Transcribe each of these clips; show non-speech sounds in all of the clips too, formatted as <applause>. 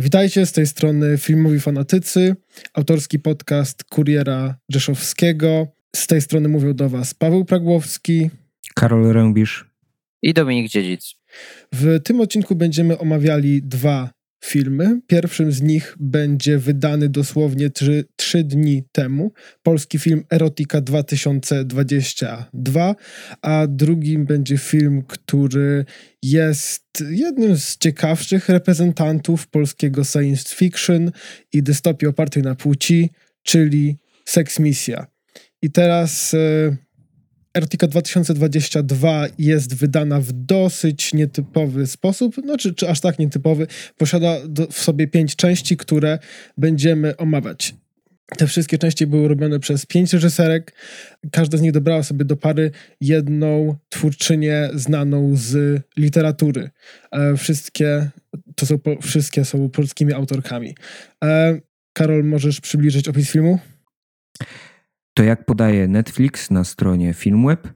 Witajcie z tej strony Filmowi Fanatycy, autorski podcast Kuriera Rzeszowskiego. Z tej strony mówią do Was Paweł Pragłowski, Karol Rębisz i Dominik Dziedzic. W tym odcinku będziemy omawiali dwa filmy. Pierwszym z nich będzie wydany dosłownie trzy, trzy dni temu. Polski film Erotika 2022, a drugim będzie film, który jest jednym z ciekawszych reprezentantów polskiego science fiction i dystopii opartej na płci, czyli Sex Misja. I teraz e, Erotika 2022 jest wydana w dosyć nietypowy sposób, no czy, czy aż tak nietypowy. Posiada do, w sobie pięć części, które będziemy omawiać. Te wszystkie części były robione przez pięć reżyserek. Każda z nich dobrała sobie do pary jedną twórczynię znaną z literatury. E, wszystkie, to są, wszystkie są polskimi autorkami. E, Karol, możesz przybliżyć opis filmu? To jak podaje Netflix na stronie Filmweb,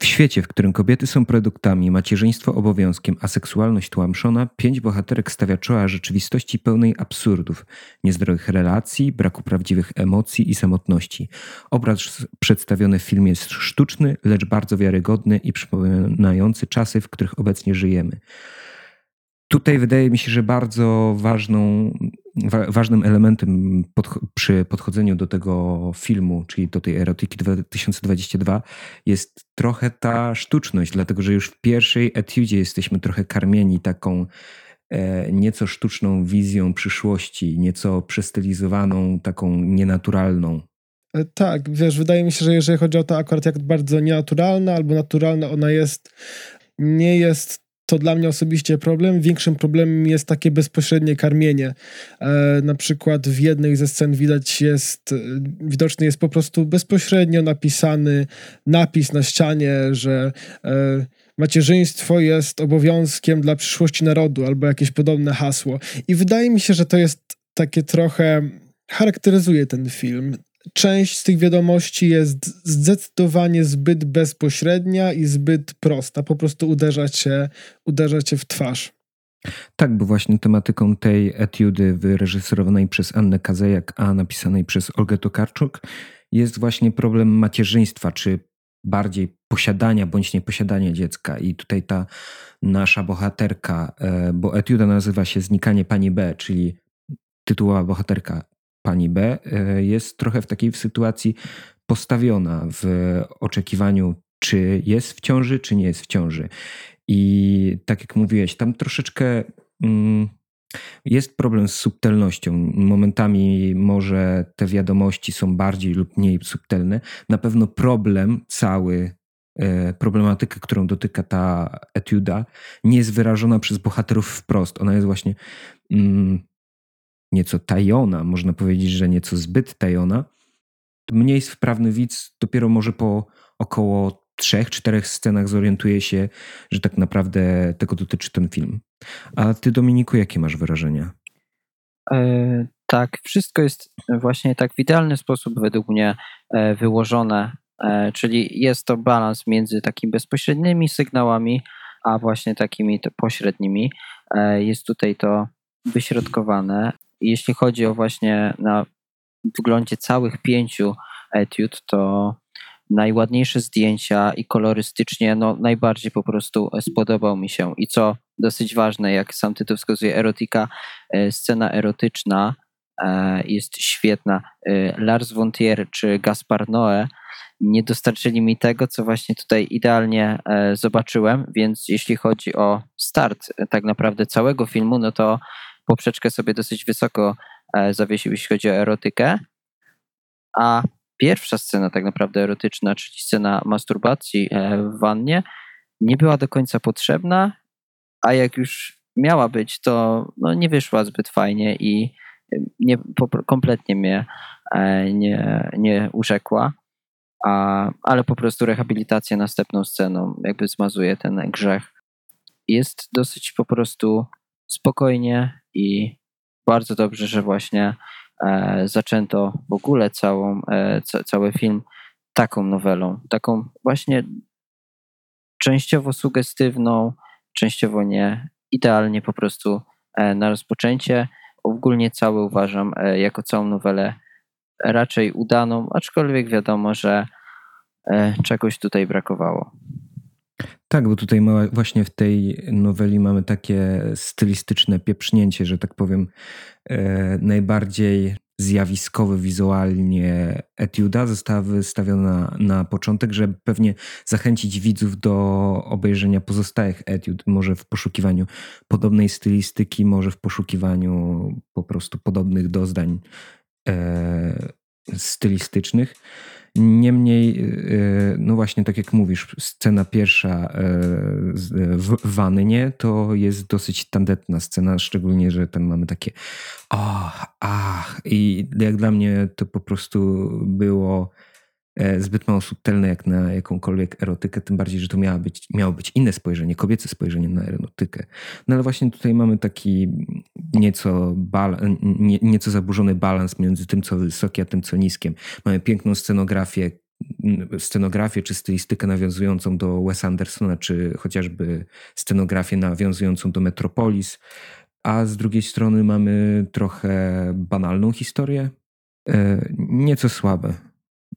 w świecie, w którym kobiety są produktami, macierzyństwo obowiązkiem, a seksualność tłamszona, pięć bohaterek stawia czoła rzeczywistości pełnej absurdów, niezdrowych relacji, braku prawdziwych emocji i samotności. Obraz przedstawiony w filmie jest sztuczny, lecz bardzo wiarygodny i przypominający czasy, w których obecnie żyjemy. Tutaj wydaje mi się, że bardzo ważną, wa ważnym elementem pod, przy podchodzeniu do tego filmu, czyli do tej erotyki 2022, jest trochę ta sztuczność, dlatego że już w pierwszej etiudzie jesteśmy trochę karmieni taką e, nieco sztuczną wizją przyszłości, nieco przestylizowaną, taką nienaturalną. E, tak, wiesz, wydaje mi się, że jeżeli chodzi o to akurat jak bardzo nienaturalna albo naturalna ona jest, nie jest to dla mnie osobiście problem. Większym problemem jest takie bezpośrednie karmienie. E, na przykład w jednej ze scen widać jest, e, widoczny jest po prostu bezpośrednio napisany napis na ścianie, że e, macierzyństwo jest obowiązkiem dla przyszłości narodu, albo jakieś podobne hasło. I wydaje mi się, że to jest takie trochę charakteryzuje ten film część z tych wiadomości jest zdecydowanie zbyt bezpośrednia i zbyt prosta. Po prostu uderza cię, uderza cię w twarz. Tak, bo właśnie tematyką tej etiudy wyreżyserowanej przez Annę Kazejak, a napisanej przez Olgę Tokarczuk jest właśnie problem macierzyństwa, czy bardziej posiadania bądź nieposiadania dziecka. I tutaj ta nasza bohaterka, e, bo etiuda nazywa się Znikanie Pani B, czyli tytułowa bohaterka pani B e, jest trochę w takiej sytuacji postawiona w oczekiwaniu, czy jest w ciąży, czy nie jest w ciąży. I tak jak mówiłeś, tam troszeczkę mm, jest problem z subtelnością. Momentami może te wiadomości są bardziej lub mniej subtelne. Na pewno problem cały, e, problematykę, którą dotyka ta etiuda, nie jest wyrażona przez bohaterów wprost. Ona jest właśnie mm, nieco tajona, można powiedzieć, że nieco zbyt tajona, mniej wprawny widz dopiero może po około trzech, czterech scenach zorientuje się, że tak naprawdę tego dotyczy ten film. A ty, Dominiku, jakie masz wrażenia? E, tak, wszystko jest właśnie tak w idealny sposób według mnie e, wyłożone, e, czyli jest to balans między takimi bezpośrednimi sygnałami, a właśnie takimi pośrednimi. Jest tutaj to wyśrodkowane jeśli chodzi o właśnie na wyglądzie całych pięciu etiud, to najładniejsze zdjęcia i kolorystycznie no, najbardziej po prostu spodobał mi się. I co dosyć ważne, jak sam tytuł wskazuje, erotika, e, scena erotyczna e, jest świetna. E, Lars von czy Gaspar Noé nie dostarczyli mi tego, co właśnie tutaj idealnie zobaczyłem, więc jeśli chodzi o start tak naprawdę całego filmu, no to poprzeczkę sobie dosyć wysoko e, zawiesił, jeśli chodzi o erotykę. A pierwsza scena, tak naprawdę erotyczna, czyli scena masturbacji e, w wannie, nie była do końca potrzebna, a jak już miała być, to no, nie wyszła zbyt fajnie i nie, kompletnie mnie e, nie, nie urzekła. A, ale po prostu rehabilitacja następną sceną jakby zmazuje ten grzech. Jest dosyć po prostu spokojnie i bardzo dobrze, że właśnie e, zaczęto w ogóle całą, e, ca, cały film taką nowelą, taką właśnie częściowo sugestywną, częściowo nie, idealnie po prostu e, na rozpoczęcie. ogólnie cały uważam jako całą nowelę raczej udaną, aczkolwiek wiadomo, że czegoś tutaj brakowało. Tak, bo tutaj ma, właśnie w tej noweli mamy takie stylistyczne pieprznięcie, że tak powiem, e, najbardziej zjawiskowy wizualnie etiuda została wystawiona na początek, żeby pewnie zachęcić widzów do obejrzenia pozostałych etiud, może w poszukiwaniu podobnej stylistyki, może w poszukiwaniu po prostu podobnych doznań e, stylistycznych. Niemniej, e, no właśnie, tak jak mówisz, scena pierwsza e, w wannie to jest dosyć tandetna scena, szczególnie, że tam mamy takie ach, ach. I jak dla mnie to po prostu było zbyt mało subtelne jak na jakąkolwiek erotykę, tym bardziej, że to miało być, miało być inne spojrzenie, kobiece spojrzenie na erotykę. No ale właśnie tutaj mamy taki nieco, bal, nie, nieco zaburzony balans między tym, co wysokie, a tym, co niskiem. Mamy piękną scenografię, scenografię czy stylistykę nawiązującą do Wes Andersona, czy chociażby scenografię nawiązującą do Metropolis, a z drugiej strony mamy trochę banalną historię, e, nieco słabe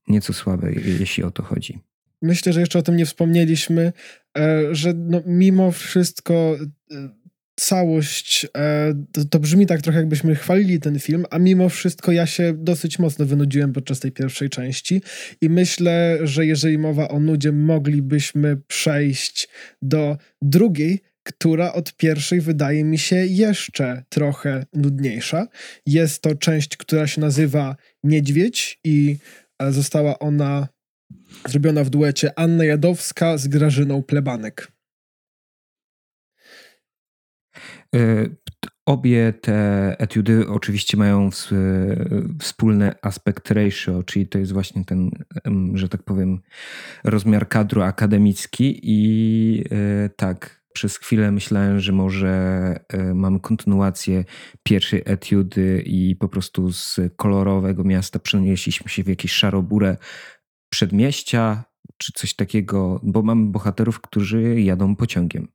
nieco słabe, jeśli o to chodzi. Myślę, że jeszcze o tym nie wspomnieliśmy, e, że no, mimo wszystko e, całość, e, to, to, brzmi tak trochę jakbyśmy chwalili ten film, a mimo wszystko ja się dosyć mocno wynudziłem podczas tej pierwszej części i myślę, że jeżeli mowa o nudzie, moglibyśmy przejść do drugiej, która od pierwszej wydaje mi się jeszcze trochę nudniejsza. Jest to część, która się nazywa Niedźwiedź i została ona zrobiona w duecie Anna Jadowska z Grażyną Plebanek. E, obie te etiudy oczywiście mają wspólny aspekt ratio, czyli to jest właśnie ten, że tak powiem, rozmiar kadru akademicki i e, tak, przez chwilę myślałem, że może e, mamy kontynuację pierwszej etiudy i po prostu z kolorowego miasta przenieśliśmy się w jakieś szaroburę przedmieścia czy coś takiego, bo mamy bohaterów, którzy jadą pociągiem.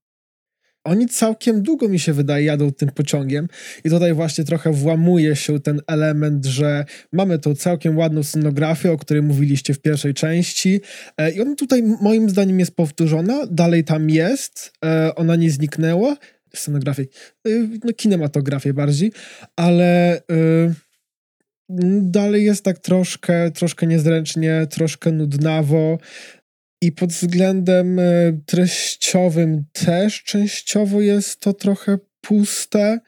Oni całkiem długo, mi się wydaje, jadą tym pociągiem i tutaj właśnie trochę włamuje się ten element, że mamy tą całkiem ładną scenografię, o której mówiliście w pierwszej części e, i ona tutaj moim zdaniem jest powtórzona, dalej tam jest, e, ona nie zniknęła, scenografię, e, no kinematografię bardziej, ale dalej jest tak troszkę, troszkę niezręcznie, troszkę nudnawo, i pod względem e, treściowym też częściowo jest to trochę puste.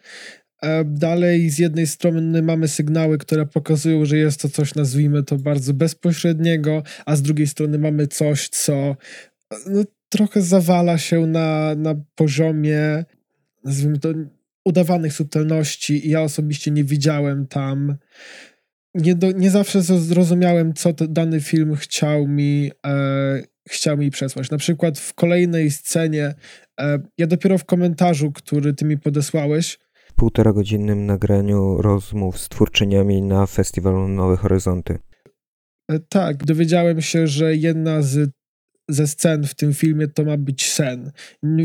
E, dalej z jednej strony mamy sygnały, które pokazują, że jest to coś, nazwijmy to bardzo bezpośredniego, a z drugiej strony mamy coś, co no, trochę zawala się na, na poziomie, nazwijmy to, udawanych subtelności ja osobiście nie widziałem tam nie, do, nie zawsze zrozumiałem, co dany film chciał mi e, chciał mi przesłać. Na przykład w kolejnej scenie, e, ja dopiero w komentarzu, który ty mi podesłałeś, półtora godzinnym nagraniu rozmów z twórczyniami na festiwalu Nowe Horyzonty. E, tak, dowiedziałem się, że jedna z, ze scen w tym filmie to ma być sen.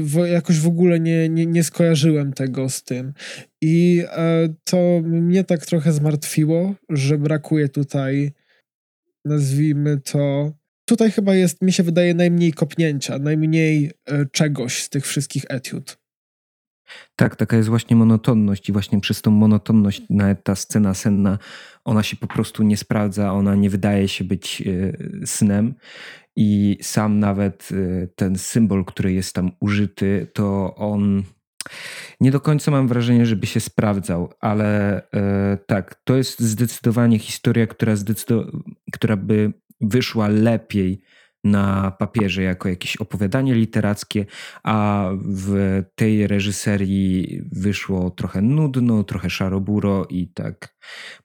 W, jakoś w ogóle nie, nie, nie skojarzyłem tego z tym. I e, to mnie tak trochę zmartwiło, że brakuje tutaj, nazwijmy to, tutaj chyba jest, mi się wydaje, najmniej kopnięcia, najmniej e, czegoś z tych wszystkich etiud. Tak, taka jest właśnie monotonność i właśnie przez tą monotonność nawet ta scena senna, ona się po prostu nie sprawdza, ona nie wydaje się być e, snem i sam nawet e, ten symbol, który jest tam użyty, to on nie do końca mam wrażenie, żeby się sprawdzał, ale tak, to jest zdecydowanie historia, która, zdecydo- która by wyszła lepiej na papierze jako jakieś opowiadanie literackie, a w tej reżyserii wyszło trochę nudno, trochę szaroburo i tak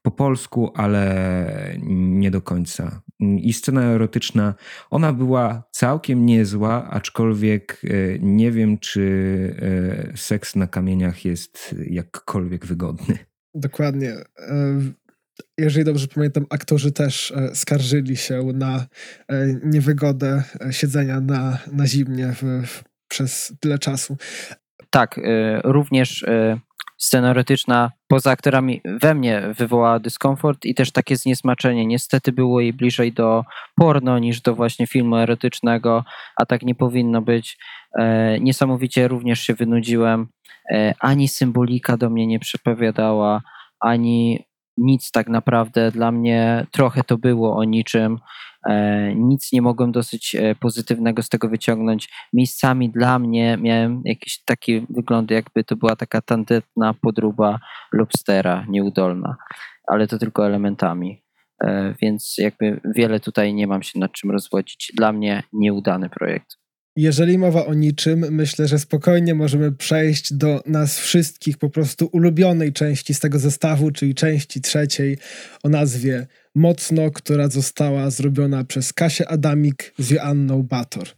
po polsku, ale nie do końca. I scena erotyczna, ona była całkiem niezła, aczkolwiek e, nie wiem, czy e, seks na kamieniach jest jakkolwiek wygodny. Dokładnie. Jeżeli dobrze pamiętam, aktorzy też e, skarżyli się na e, niewygodę e, siedzenia na, na zimnie w, w, przez tyle czasu. Tak, również scena erotyczna poza aktorami we mnie wywołała dyskomfort i też takie zniesmaczenie. Niestety było jej bliżej do porno niż do właśnie filmu erotycznego, a tak nie powinno być. Niesamowicie również się wynudziłem. Ani symbolika do mnie nie przepowiadała, ani nic tak naprawdę. Dla mnie trochę to było o niczym. E, nic nie mogłem dosyć e, pozytywnego z tego wyciągnąć. Miejscami dla mnie miałem jakieś takie wyglądy, jakby to była taka tandetna podróba lobstera, nieudolna, ale to tylko elementami. E, więc jakby wiele tutaj nie mam się nad czym rozwodzić. Dla mnie nieudany projekt. Jeżeli mowa o niczym, myślę, że spokojnie możemy przejść do nas wszystkich po prostu ulubionej części z tego zestawu, czyli części trzeciej o nazwie Mocno, która została zrobiona przez Kasię Adamik z Joanną Bator.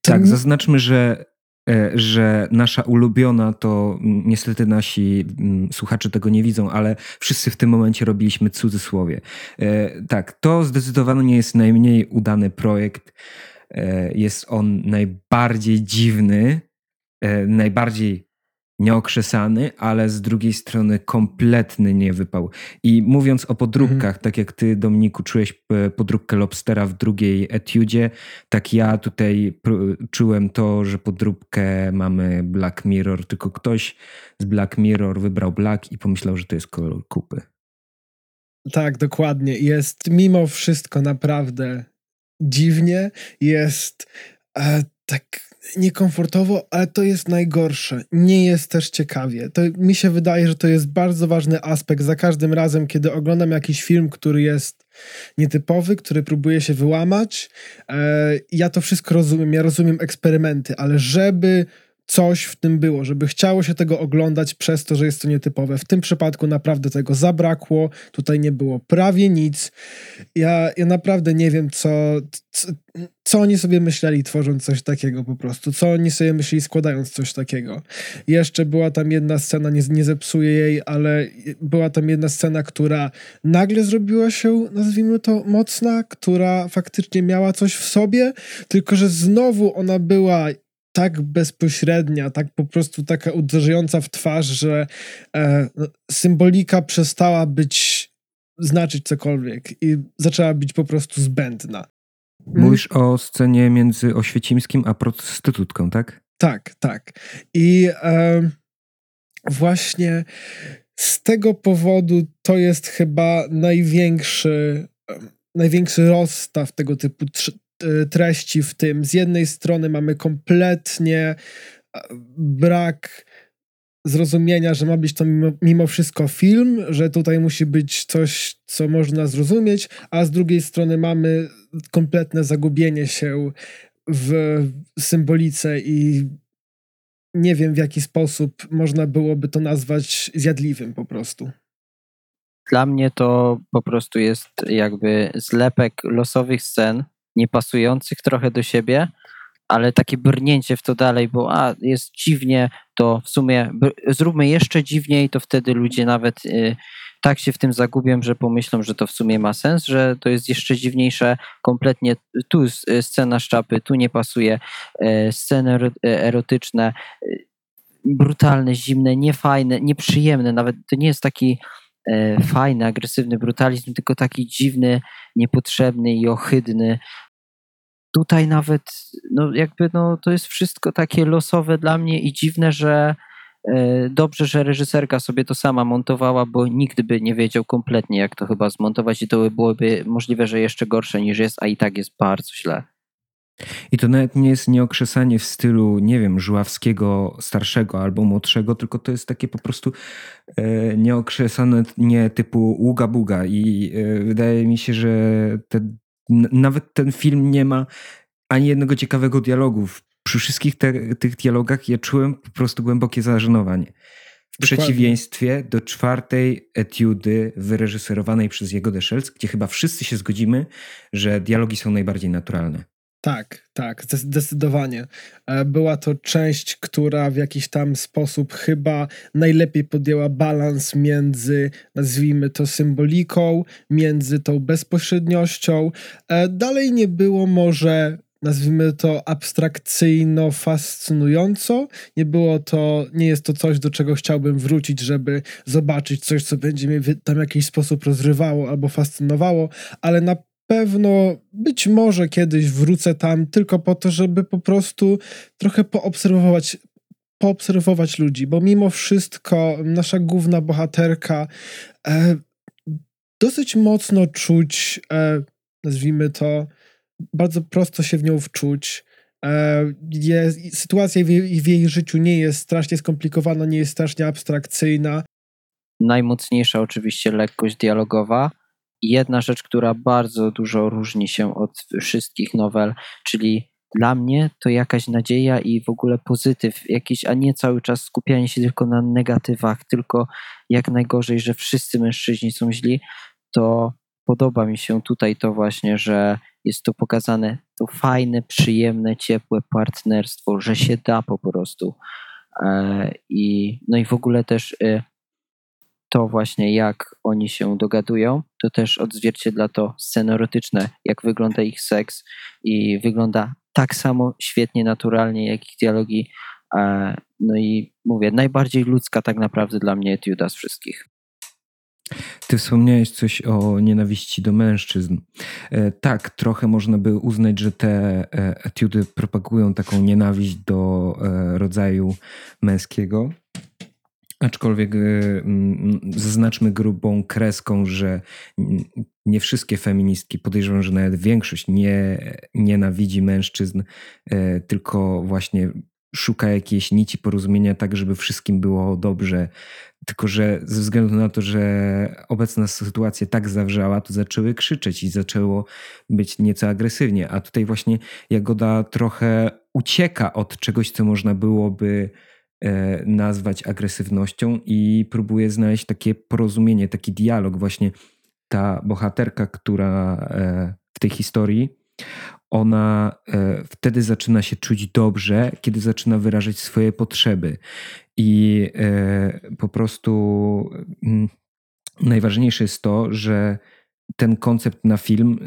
Tak, zaznaczmy, że e, że nasza ulubiona to niestety nasi słuchacze tego nie widzą, ale wszyscy w tym momencie robiliśmy cudzysłowie. E, tak, to zdecydowanie nie jest najmniej udany projekt jest on najbardziej dziwny, e, najbardziej nieokrzesany, ale z drugiej strony kompletny niewypał. I mówiąc o podróbkach, mhm. tak jak ty, Dominiku, czułeś e, podróbkę Lobstera w drugiej etiudzie, tak ja tutaj czułem to, że podróbkę mamy Black Mirror, tylko ktoś z Black Mirror wybrał Black i pomyślał, że to jest kolor kupy. Tak, dokładnie. Jest mimo wszystko naprawdę dziwnie, jest e, tak niekomfortowo, ale to jest najgorsze. Nie jest też ciekawie. To mi się wydaje, że to jest bardzo ważny aspekt za każdym razem, kiedy oglądam jakiś film, który jest nietypowy, który próbuje się wyłamać. E, ja to wszystko rozumiem, ja rozumiem eksperymenty, ale żeby coś w tym było, żeby chciało się tego oglądać przez to, że jest to nietypowe. W tym przypadku naprawdę tego zabrakło, tutaj nie było prawie nic. Ja, ja naprawdę nie wiem, co, co, co oni sobie myśleli tworząc coś takiego po prostu, co oni sobie myśleli składając coś takiego. Jeszcze była tam jedna scena, nie, nie zepsuję jej, ale była tam jedna scena, która nagle zrobiła się, nazwijmy to, mocna, która faktycznie miała coś w sobie, tylko że znowu ona była tak bezpośrednia, tak po prostu taka uderzająca w twarz, że e, no, symbolika przestała być znaczyć cokolwiek i zaczęła być po prostu zbędna. Mówisz o scenie między Oświecimskim a prostytutką, tak? Tak, tak. I e, właśnie z tego powodu to jest chyba największy, największy rozstaw tego typu E, treści w tym. Z jednej strony mamy kompletnie e, brak zrozumienia, że ma być to mimo, mimo, wszystko film, że tutaj musi być coś, co można zrozumieć, a z drugiej strony mamy kompletne zagubienie się w symbolice i nie wiem w jaki sposób można byłoby to nazwać zjadliwym po prostu. Dla mnie to po prostu jest jakby zlepek losowych scen, niepasujących trochę do siebie, ale takie brnięcie w to dalej, bo a, jest dziwnie, to w sumie zróbmy jeszcze dziwniej, to wtedy ludzie nawet y, tak się w tym zagubią, że pomyślą, że to w sumie ma sens, że to jest jeszcze dziwniejsze, kompletnie tu y, scena szczapy, tu nie pasuje, y, sceny y, erotyczne, brutalne, zimne, niefajne, nieprzyjemne, nawet to nie jest taki fajny, agresywny brutalizm, tylko taki dziwny, niepotrzebny i ohydny, tutaj nawet, no jakby, no to jest wszystko takie losowe dla mnie i dziwne, że e, dobrze, że reżyserka sobie to sama montowała, bo nikt by nie wiedział kompletnie, jak to chyba zmontować i to byłoby możliwe, że jeszcze gorsze niż jest, a i tak jest bardzo źle. I to nawet nie jest nieokrzesanie w stylu, nie wiem, Żuławskiego starszego albo młodszego, tylko to jest takie po prostu e, nieokrzesane nie typu ługa buga i e, wydaje mi się, że te nawet ten film nie ma ani jednego ciekawego dialogu. Przy wszystkich te, tych dialogach ja czułem po prostu głębokie zażenowanie. W Dokładnie. przeciwieństwie do czwartej etiudy wyreżyserowanej przez jego Deschels, gdzie chyba wszyscy się zgodzimy, że dialogi są najbardziej naturalne. Tak, tak, zdecydowanie. E, była to część, która w jakiś tam sposób chyba najlepiej podjęła balans między, nazwijmy to, symboliką, między tą bezpośredniością. E, dalej nie było może nazwijmy to abstrakcyjno fascynująco. Nie było to, nie jest to coś, do czego chciałbym wrócić, żeby zobaczyć coś, co będzie mnie tam w jakiś sposób rozrywało albo fascynowało, ale na pewno być może kiedyś wrócę tam tylko po to, żeby po prostu trochę poobserwować poobserwować ludzi, bo mimo wszystko nasza główna bohaterka e, dosyć mocno czuć, e, nazwijmy to, bardzo prosto się w nią wczuć. E, sytuacja w jej, w jej życiu nie jest strasznie skomplikowana, nie jest strasznie abstrakcyjna. Najmocniejsza oczywiście lekkość dialogowa. Jedna rzecz, która bardzo dużo różni się od wszystkich nowel, czyli dla mnie to jakaś nadzieja i w ogóle pozytyw jakiś, a nie cały czas skupianie się tylko na negatywach, tylko jak najgorzej, że wszyscy mężczyźni są źli, to podoba mi się tutaj to właśnie, że jest to pokazane, to fajne, przyjemne, ciepłe partnerstwo, że się da po prostu. E, I, no i w ogóle też e, to właśnie jak oni się dogadują, to też odzwierciedla to sceny erotyczne, jak wygląda ich seks i wygląda tak samo świetnie, naturalnie, jak ich dialogi. E, no i mówię, najbardziej ludzka tak naprawdę dla mnie etiuda z wszystkich. Ty wspomniałeś coś o nienawiści do mężczyzn. E, tak, trochę można by uznać, że te e, etiudy propagują taką nienawiść do rodzaju męskiego. Aczkolwiek zaznaczmy grubą kreską, że nie wszystkie feministki, podejrzewam, że nawet większość nie nienawidzi mężczyzn, e, tylko właśnie szuka jakiejś nici porozumienia tak, żeby wszystkim było dobrze. Tylko, że ze względu na to, że obecna sytuacja tak zawrzała, to zaczęły krzyczeć i zaczęło być nieco agresywnie. A tutaj właśnie Jagoda trochę ucieka od czegoś, co można byłoby nazwać agresywnością i próbuje znaleźć takie porozumienie, taki dialog właśnie ta bohaterka, która e, w tej historii, ona e, wtedy zaczyna się czuć dobrze, kiedy zaczyna wyrażać swoje potrzeby. I e, po prostu mm, najważniejsze jest to, że ten koncept na film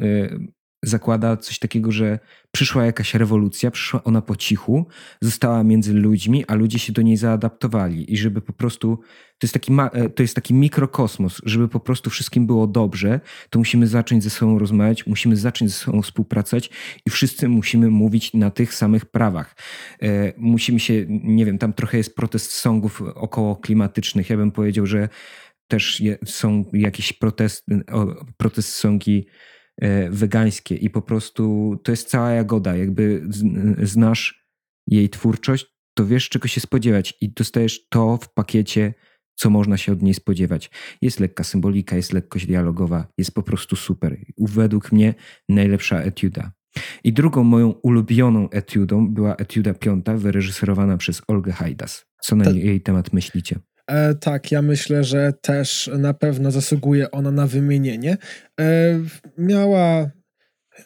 zakłada coś takiego, że przyszła jakaś rewolucja, przyszła ona po cichu, została między ludźmi, a ludzie się do niej zaadaptowali. I żeby po prostu, to jest taki, e, to jest taki mikrokosmos, żeby po prostu wszystkim było dobrze, to musimy zacząć ze sobą rozmawiać, musimy zacząć ze sobą współpracować i wszyscy musimy mówić na tych samych prawach. E, musimy się, nie wiem, tam trochę jest protest songów około klimatycznych. Ja bym powiedział, że też są jakieś protest, protest songi wegańskie i po prostu to jest cała jagoda. Jakby znasz jej twórczość, to wiesz czego się spodziewać i dostajesz to w pakiecie, co można się od niej spodziewać. Jest lekka symbolika, jest lekkość dialogowa, jest po prostu super. Według mnie najlepsza etiuda. I drugą moją ulubioną etiudą była etiuda piąta, wyreżyserowana przez Olgę Hajdas. Co na jej temat myślicie? E, tak, ja myślę, że też na pewno zasługuje ona na wymienienie. E, miała,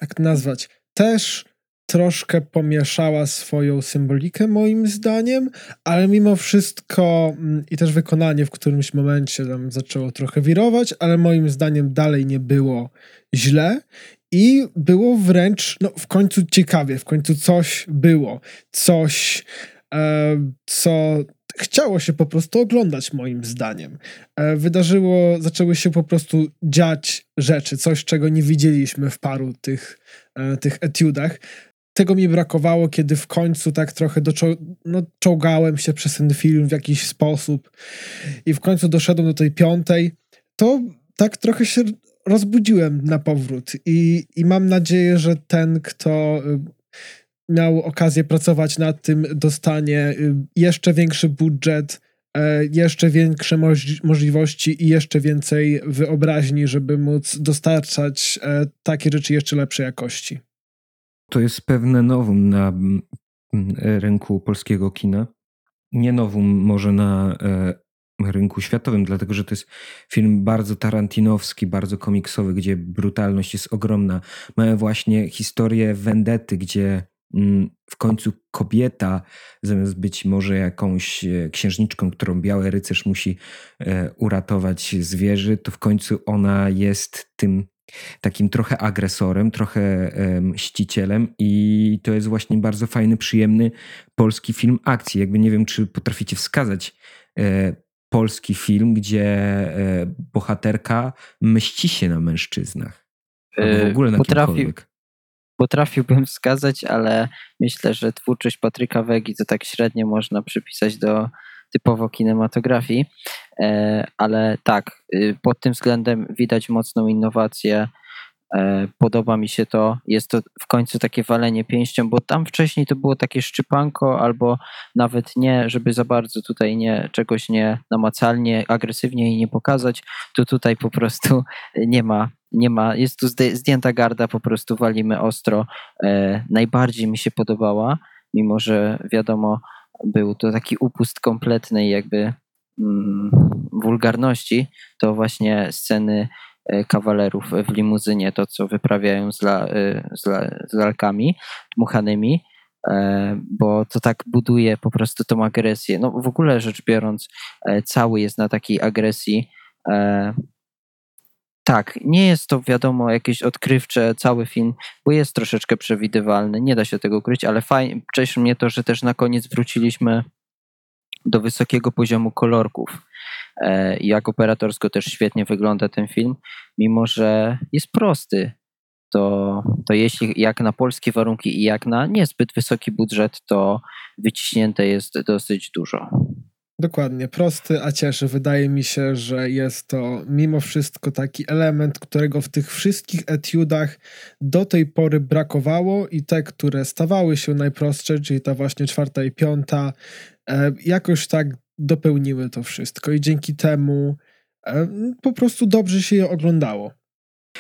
jak nazwać, też troszkę pomieszała swoją symbolikę moim zdaniem, ale mimo wszystko mm, i też wykonanie w którymś momencie tam zaczęło trochę wirować, ale moim zdaniem dalej nie było źle i było wręcz no, w końcu ciekawie, w końcu coś było, coś e, co chciało się po prostu oglądać, moim zdaniem. E, wydarzyło, zaczęły się po prostu dziać rzeczy, coś, czego nie widzieliśmy w paru tych, e, tych etiudach. Tego mi brakowało, kiedy w końcu tak trochę doczo- no, czołgałem się przez ten film w jakiś sposób i w końcu doszedłem do tej piątej, to tak trochę się rozbudziłem na powrót i, i mam nadzieję, że ten, kto miał okazję pracować nad tym, dostanie y, jeszcze większy budżet, e, jeszcze większe możliwości i jeszcze więcej wyobraźni, żeby móc dostarczać e, takie rzeczy jeszcze lepszej jakości. To jest pewne nowum na rynku polskiego kina. Nie nowum może na e, rynku światowym, dlatego że to jest film bardzo tarantinowski, bardzo komiksowy, gdzie brutalność jest ogromna. Mamy właśnie historię vendety, gdzie Mm, w końcu kobieta, zamiast być może jakąś e, księżniczką, którą biały rycerz musi e, uratować zwierzy, to w końcu ona jest tym takim trochę agresorem, trochę mścicielem i to jest właśnie bardzo fajny, przyjemny polski film akcji. Jakby nie wiem, czy potraficie wskazać e, polski film, gdzie e, bohaterka mści się na mężczyznach. Albo w ogóle na Potrafi, kimkolwiek. Potrafiłbym wskazać, ale myślę, że twórczość Patryka Wegi to tak średnio można przypisać do typowo kinematografii, e, ale tak, y, pod tym względem widać mocną innowację. E, podoba mi się to. Jest to w końcu takie walenie pięścią, bo tam wcześniej to było takie szczypanko, albo nawet nie, żeby za bardzo tutaj nie czegoś nie namacalnie, agresywnie i nie pokazać, to tutaj po prostu <laughs> nie ma, nie ma, jest tu zdjęta garda, po prostu walimy ostro. E, najbardziej mi się podobała, mimo że wiadomo, był to taki upust kompletnej jakby mm, wulgarności, to właśnie sceny e, kawalerów w limuzynie, to co wyprawiają z, la, e, z, la, z lalkami dmuchanymi, e, bo to tak buduje po prostu tą agresję. No w ogóle rzecz biorąc, cały jest na takiej agresji tak, nie jest to wiadomo jakieś odkrywcze cały film, bo jest troszeczkę przewidywalny, nie da się tego ukryć, ale fajnie, cieszy mnie to, że też na koniec wróciliśmy do wysokiego poziomu kolorków. E, jak operatorsko też świetnie wygląda ten film, mimo że jest prosty. To, to jeśli jak na polskie warunki i jak na niezbyt wysoki budżet, to wyciśnięte jest dosyć dużo. Dokładnie, prosty, a cieszy. Wydaje mi się, że jest to mimo wszystko taki element, którego w tych wszystkich etiudach do tej pory brakowało i te, które stawały się najprostsze, czyli ta właśnie czwarta i piąta, e, jakoś tak dopełniły to wszystko i dzięki temu e, po prostu dobrze się je oglądało.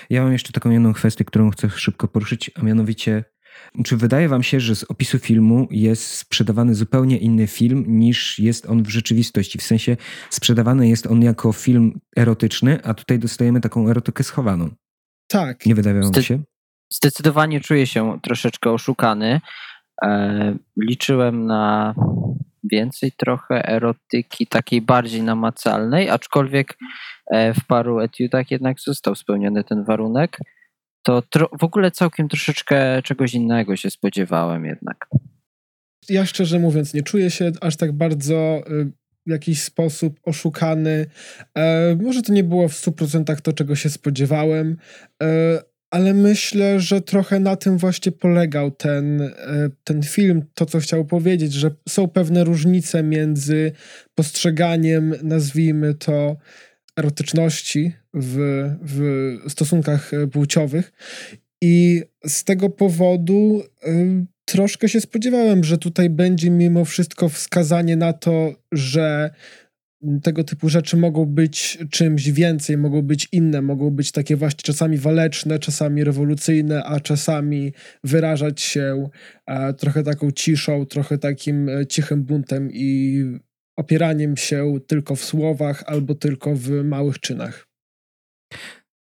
Ja mam jeszcze taką jedną kwestię, którą chcę szybko poruszyć, a mianowicie czy wydaje wam się, że z opisu filmu jest sprzedawany zupełnie inny film niż jest on w rzeczywistości? W sensie sprzedawany jest on jako film erotyczny, a tutaj dostajemy taką erotykę schowaną. Tak. Nie wydaje wam się? Zdecydowanie czuję się troszeczkę oszukany. E, liczyłem na więcej trochę erotyki, takiej bardziej namacalnej, aczkolwiek e, w paru etiudach jednak został spełniony ten warunek to w ogóle całkiem troszeczkę czegoś innego się spodziewałem jednak. Ja szczerze mówiąc nie czuję się aż tak bardzo y, w jakiś sposób oszukany. E, może to nie było w 100% to, czego się spodziewałem, e, ale myślę, że trochę na tym właśnie polegał ten, e, ten film, to co chciał powiedzieć, że są pewne różnice między postrzeganiem, nazwijmy to, erotyczności w, w stosunkach e, płciowych. I z tego powodu y, troszkę się spodziewałem, że tutaj będzie mimo wszystko wskazanie na to, że tego typu rzeczy mogą być czymś więcej, mogą być inne, mogą być takie właśnie czasami waleczne, czasami rewolucyjne, a czasami wyrażać się e, trochę taką ciszą, trochę takim e, cichym buntem i opieraniem się tylko w słowach albo tylko w małych czynach.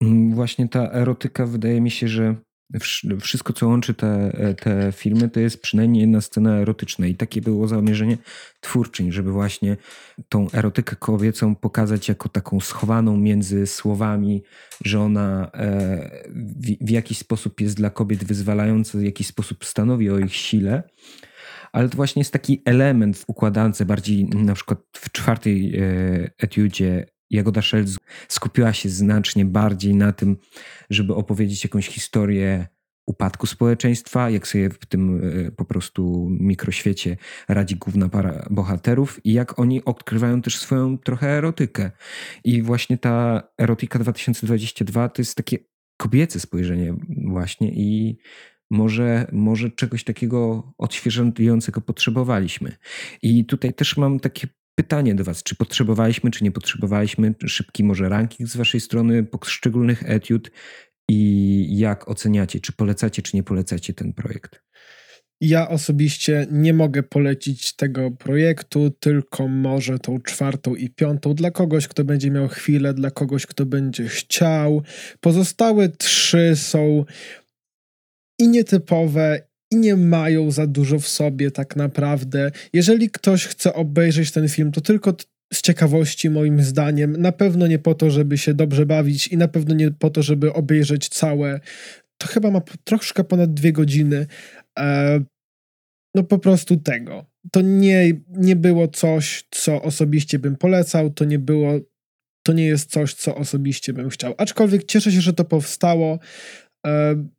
Mm, właśnie ta erotyka wydaje mi się, że wszystko, co łączy te, te filmy, to jest przynajmniej jedna scena erotyczna. I takie było zamierzenie twórczyń, żeby właśnie tą erotykę kobiecą pokazać jako taką schowaną między słowami, że ona e, w, w jakiś sposób jest dla kobiet wyzwalająca, w jakiś sposób stanowi o ich sile ale to właśnie jest taki element w układance, bardziej na przykład w czwartej e, etiudzie Jagoda Szelc skupiła się znacznie bardziej na tym, żeby opowiedzieć jakąś historię upadku społeczeństwa, jak sobie w tym e, po prostu mikroświecie radzi główna para bohaterów i jak oni odkrywają też swoją trochę erotykę. I właśnie ta erotyka 2022 to jest takie kobiece spojrzenie właśnie i może, może czegoś takiego odświeżającego potrzebowaliśmy. I tutaj też mam takie pytanie do Was, czy potrzebowaliśmy, czy nie potrzebowaliśmy szybki może ranking z Waszej strony poszczególnych etiud i jak oceniacie, czy polecacie, czy nie polecacie ten projekt? Ja osobiście nie mogę polecić tego projektu, tylko może tą czwartą i piątą dla kogoś, kto będzie miał chwilę, dla kogoś, kto będzie chciał. Pozostałe trzy są i nietypowe, i nie mają za dużo w sobie tak naprawdę. Jeżeli ktoś chce obejrzeć ten film, to tylko z ciekawości, moim zdaniem. Na pewno nie po to, żeby się dobrze bawić i na pewno nie po to, żeby obejrzeć całe. To chyba ma troszkę ponad dwie godziny. E, no po prostu tego. To nie, nie było coś, co osobiście bym polecał, to nie było, to nie jest coś, co osobiście bym chciał. Aczkolwiek cieszę się, że to powstało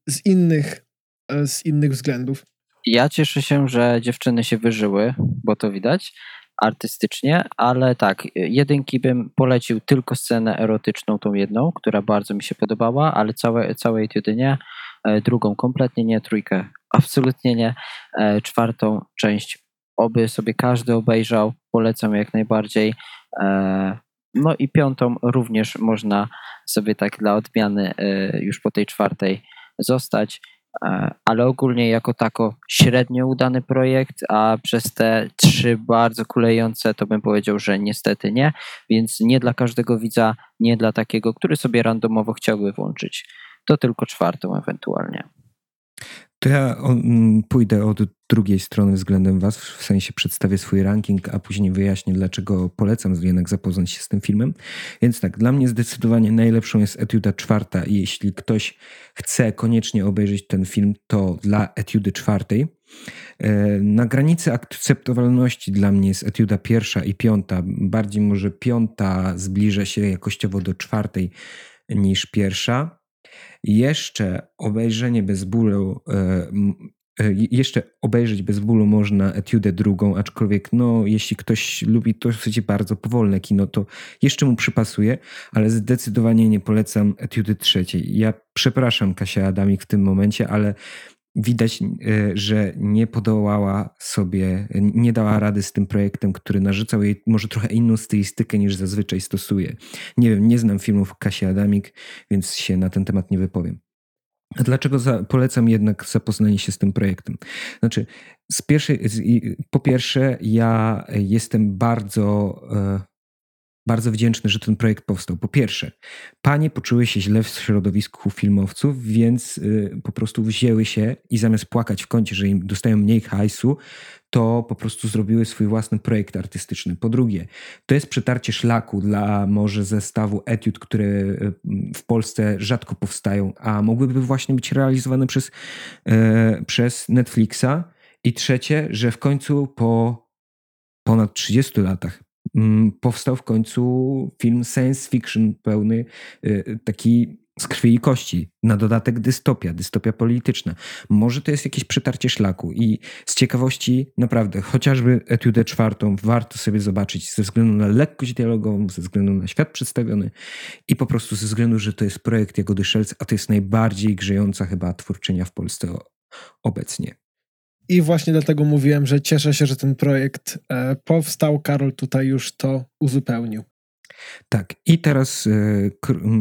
z innych, e, z innych względów. Ja cieszę się, że dziewczyny się wyżyły, bo to widać artystycznie, ale tak, jedynki bym polecił tylko scenę erotyczną, tą jedną, która bardzo mi się podobała, ale całe, całej jedynie, drugą kompletnie nie, trójkę absolutnie nie, e, czwartą część oby sobie każdy obejrzał, polecam jak najbardziej. No i piątą również można sobie tak dla odmiany e, już po tej czwartej zostać. E, ale ogólnie jako tako średnio udany projekt, a przez te trzy bardzo kulejące to bym powiedział, że niestety nie, więc nie dla każdego widza, nie dla takiego, który sobie randomowo chciałby włączyć. To tylko czwartą ewentualnie. To ja mm, pójdę od drugiej strony względem Was, w sensie przedstawię swój ranking, a później wyjaśnię, dlaczego polecam jednak zapoznać się z tym filmem. Więc tak, dla mnie zdecydowanie najlepszą jest Etiuda czwarta jeśli ktoś chce koniecznie obejrzeć ten film, to dla Etiudy czwartej. E, na granicy akceptowalności dla mnie jest Etiuda pierwsza i piąta. Bardziej może piąta zbliża się jakościowo do czwartej niż pierwsza. Jeszcze obejrzenie bez bólu, e, e, jeszcze obejrzeć bez bólu można etiudę drugą, aczkolwiek no, jeśli ktoś lubi to dosyć bardzo powolne kino, to jeszcze mu przypasuje, ale zdecydowanie nie polecam etiudy trzeciej. Ja przepraszam Kasia Adamik w tym momencie, ale widać, e, że nie podołała sobie, nie dała rady z tym projektem, który narzucał jej może trochę inną stylistykę niż zazwyczaj stosuje. Nie wiem, nie znam filmów Kasi Adamik, więc się na ten temat nie wypowiem. A dlaczego za, polecam jednak zapoznanie się z tym projektem? Znaczy, z pierwszej, z, po pierwsze, ja jestem bardzo e, bardzo wdzięczny, że ten projekt powstał. Po pierwsze, panie poczuły się źle w środowisku filmowców, więc y, po prostu wzięły się i zamiast płakać w kącie, że im dostają mniej hajsu, to po prostu zrobiły swój własny projekt artystyczny. Po drugie, to jest przetarcie szlaku dla może zestawu etiud, które y, w Polsce rzadko powstają, a mogłyby właśnie być realizowane przez, e, przez Netflixa. I trzecie, że w końcu po ponad 30 latach powstał w końcu film science fiction pełny, y, taki z krwi i kości. Na dodatek dystopia, dystopia polityczna. Może to jest jakieś przetarcie szlaku i z ciekawości naprawdę, chociażby etiudę czwartą warto sobie zobaczyć ze względu na lekkość dialogową, ze względu na świat przedstawiony i po prostu ze względu, że to jest projekt Jagody Szelc, a to jest najbardziej grzejąca chyba twórczynia w Polsce obecnie. I właśnie dlatego mówiłem, że cieszę się, że ten projekt e, powstał. Karol tutaj już to uzupełnił. Tak, i teraz e,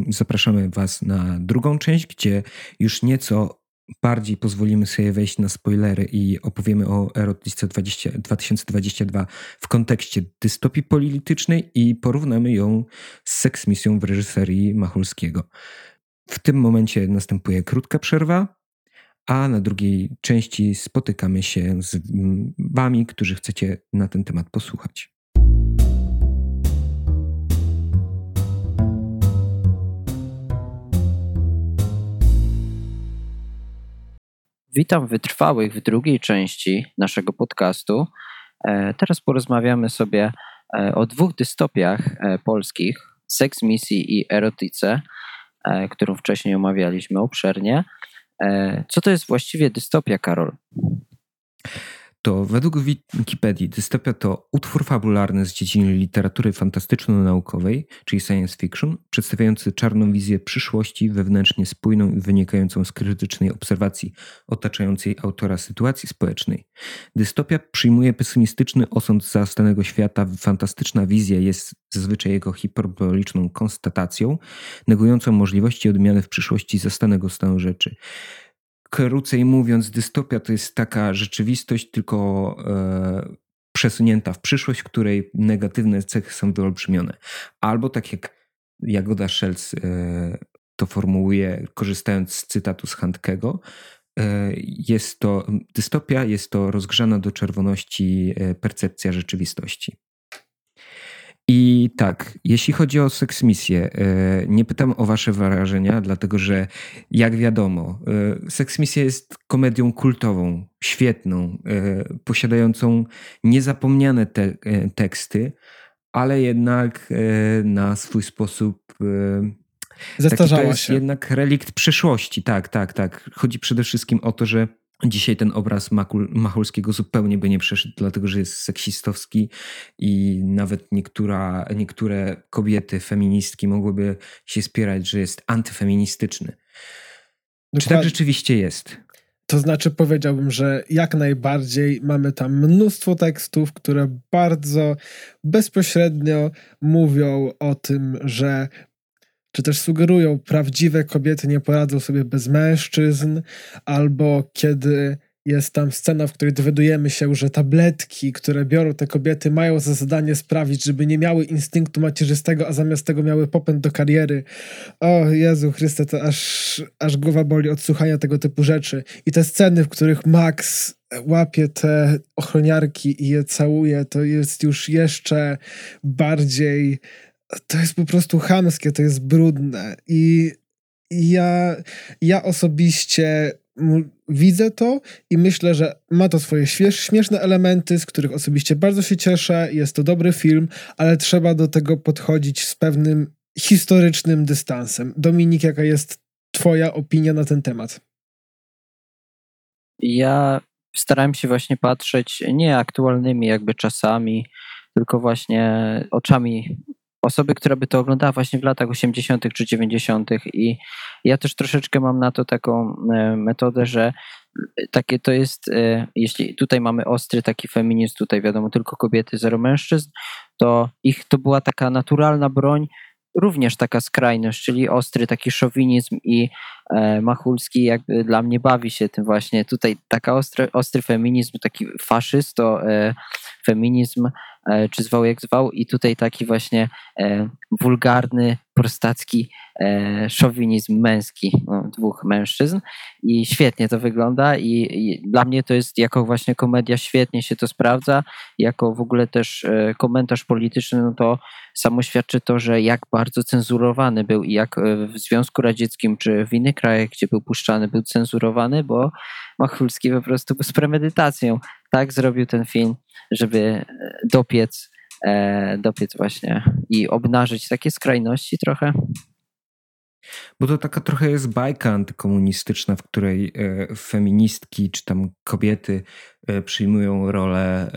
zapraszamy Was na drugą część, gdzie już nieco bardziej pozwolimy sobie wejść na spoilery i opowiemy o Erotyce 20, 2022 w kontekście dystopii politycznej i porównamy ją z seksmisją w reżyserii Machulskiego. W tym momencie następuje krótka przerwa, a na drugiej części spotykamy się z Wami, którzy chcecie na ten temat posłuchać. Witam wytrwałych w drugiej części naszego podcastu. E, teraz porozmawiamy sobie e, o dwóch dystopiach e, polskich: seks misji i erotyce, którą wcześniej omawialiśmy obszernie. E, co to jest właściwie dystopia, Karol? To według Wikipedii dystopia to utwór fabularny z dziedziny literatury fantastyczno-naukowej, czyli science fiction, przedstawiający czarną wizję przyszłości wewnętrznie spójną i wynikającą z krytycznej obserwacji otaczającej autora sytuacji społecznej. Dystopia przyjmuje pesymistyczny osąd zastanego świata, fantastyczna wizja jest zazwyczaj jego hiperboliczną konstatacją, negującą możliwości odmiany w przyszłości zastanego stanu rzeczy krócej mówiąc, dystopia to jest taka rzeczywistość, tylko e, przesunięta w przyszłość, w której negatywne cechy są wyolbrzymione. Albo tak jak Jagoda Szelc e, to formułuje, korzystając z cytatu z Handkego, e, jest to dystopia, jest to rozgrzana do czerwoności e, percepcja rzeczywistości. I tak, jeśli chodzi o seksmisję, e, nie pytam o wasze wrażenia, dlatego że jak wiadomo, e, seksmisja jest komedią kultową, świetną, e, posiadającą niezapomniane te teksty, ale jednak na swój sposób Zestarzała to jest się. jednak relikt przeszłości, tak, tak, tak. Chodzi przede wszystkim o to, że Dzisiaj ten obraz Machulskiego zupełnie by nie przeszedł, dlatego że jest seksistowski i nawet niektóra, niektóre kobiety, feministki mogłyby się spierać, że jest antyfeministyczny. Dokładnie. Czy tak rzeczywiście jest? To znaczy powiedziałbym, że jak najbardziej mamy tam mnóstwo tekstów, które bardzo bezpośrednio mówią o tym, że czy też sugerują, prawdziwe kobiety nie poradzą sobie bez mężczyzn, albo kiedy jest tam scena, w której dowiadujemy się, że tabletki, które biorą te kobiety, mają za zadanie sprawić, żeby nie miały instynktu macierzystego, a zamiast tego miały popęd do kariery. O Jezu Chryste, to aż, aż głowa boli od słuchania tego typu rzeczy. I te sceny, w których Max łapie te ochroniarki i je całuje, to jest już jeszcze bardziej to jest po prostu chamskie, to jest brudne i ja, ja osobiście widzę to i myślę, że ma to swoje śmieszne elementy, z których osobiście bardzo się cieszę. Jest to dobry film, ale trzeba do tego podchodzić z pewnym historycznym dystansem. Dominik, jaka jest Twoja opinia na ten temat? Ja starałem się właśnie patrzeć nie aktualnymi jakby czasami, tylko właśnie oczami osoby, która by to oglądała właśnie w latach 80. czy 90. I ja też troszeczkę mam na to taką e, metodę, że takie to jest, e, jeśli tutaj mamy ostry taki feminizm, tutaj wiadomo tylko kobiety, zero mężczyzn, to ich to była taka naturalna broń, również taka skrajność, czyli ostry taki szowinizm i e, Machulski jakby dla mnie bawi się tym właśnie. Tutaj taka ostry, ostry feminizm, taki faszyst, to e, feminizm czy zwał jak zwał. I tutaj taki właśnie e, wulgarny, prostacki e, szowinizm męski no, dwóch mężczyzn. I świetnie to wygląda i, i, dla mnie to jest jako właśnie komedia świetnie się to sprawdza, jako w ogóle też komentarz polityczny, no to samo świadczy to, że jak bardzo cenzurowany był i jak w Związku Radzieckim czy w innych krajach, gdzie był puszczany, był cenzurowany, bo Machulski po prostu z premedytacją. Tak zrobił ten film, żeby e, dopiec, e, dopiec właśnie i obnażyć takie skrajności trochę. Bo to taka trochę jest bajka antykomunistyczna, w której e, feministki czy tam kobiety przyjmują rolę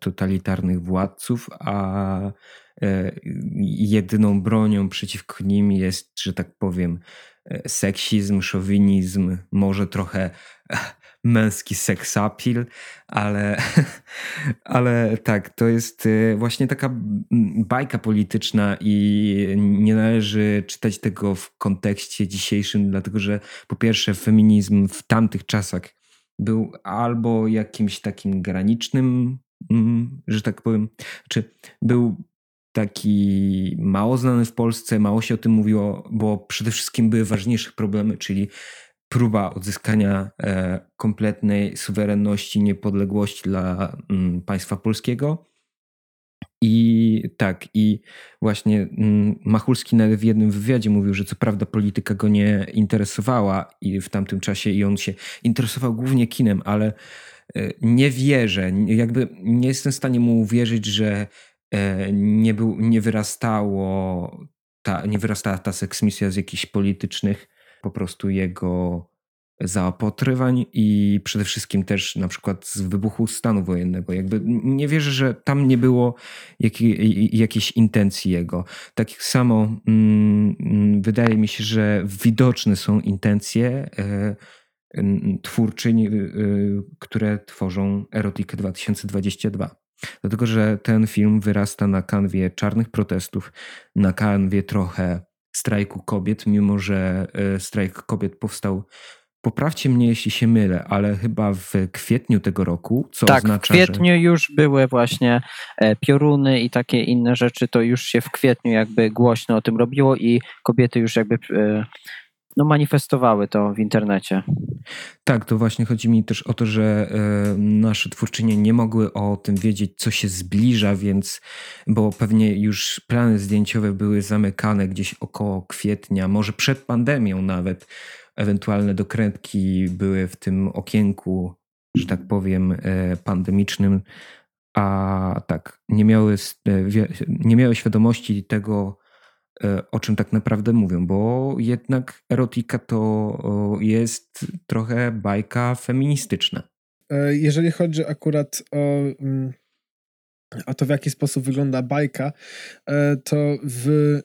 totalitarnych władców, a jedyną bronią przeciwko nim jest, że tak powiem, seksizm, szowinizm, może trochę męski seksapil, ale, <laughs> ale tak, to jest y, właśnie taka bajka polityczna i nie należy czytać tego w kontekście dzisiejszym, dlatego że po pierwsze feminizm w tamtych czasach był albo jakimś takim granicznym, mm, że tak powiem, czy był taki mało znany w Polsce, mało się o tym mówiło, bo przede wszystkim były ważniejsze problemy, czyli próba odzyskania e, kompletnej suwerenności, niepodległości dla mm, państwa polskiego. I tak, i właśnie mm, Machulski w jednym wywiadzie mówił, że co prawda polityka go nie interesowała i w tamtym czasie i on się interesował głównie kinem, ale e, nie wierzę, jakby nie jestem w stanie mu uwierzyć, że e, nie, był, nie wyrastało ta, nie wyrastała ta seksmisja z jakichś politycznych po prostu jego zaopatrywań i przede wszystkim też na przykład z wybuchu stanu wojennego. Jakby nie wierzę, że tam nie było jakiej, jakiejś intencji jego. Tak samo mm, mm, wydaje mi się, że widoczne są intencje e, twórczyń, e, które tworzą Erotikę 2022. Dlatego, że ten film wyrasta na kanwie czarnych protestów, na kanwie trochę strajku kobiet, mimo że e, strajk kobiet powstał Poprawcie mnie, jeśli się mylę, ale chyba w kwietniu tego roku, co tak, oznacza, w kwietniu że... już były właśnie e, pioruny i takie inne rzeczy, to już się w kwietniu jakby głośno o tym robiło i kobiety już jakby e, no, manifestowały to w internecie. Tak, to właśnie chodzi mi też o to, że y, nasze twórczynie nie mogły o tym wiedzieć, co się zbliża, więc, bo pewnie już plany zdjęciowe były zamykane gdzieś około kwietnia, może przed pandemią nawet. Ewentualne dokrętki były w tym okienku, że tak powiem, y, pandemicznym, a tak, nie miały, y, nie miały świadomości tego, E, o czym tak naprawdę mówią, bo jednak erotika to jest trochę bajka feministyczna. E, jeżeli chodzi akurat o, mm, o to, w jaki sposób wygląda bajka, e, to w,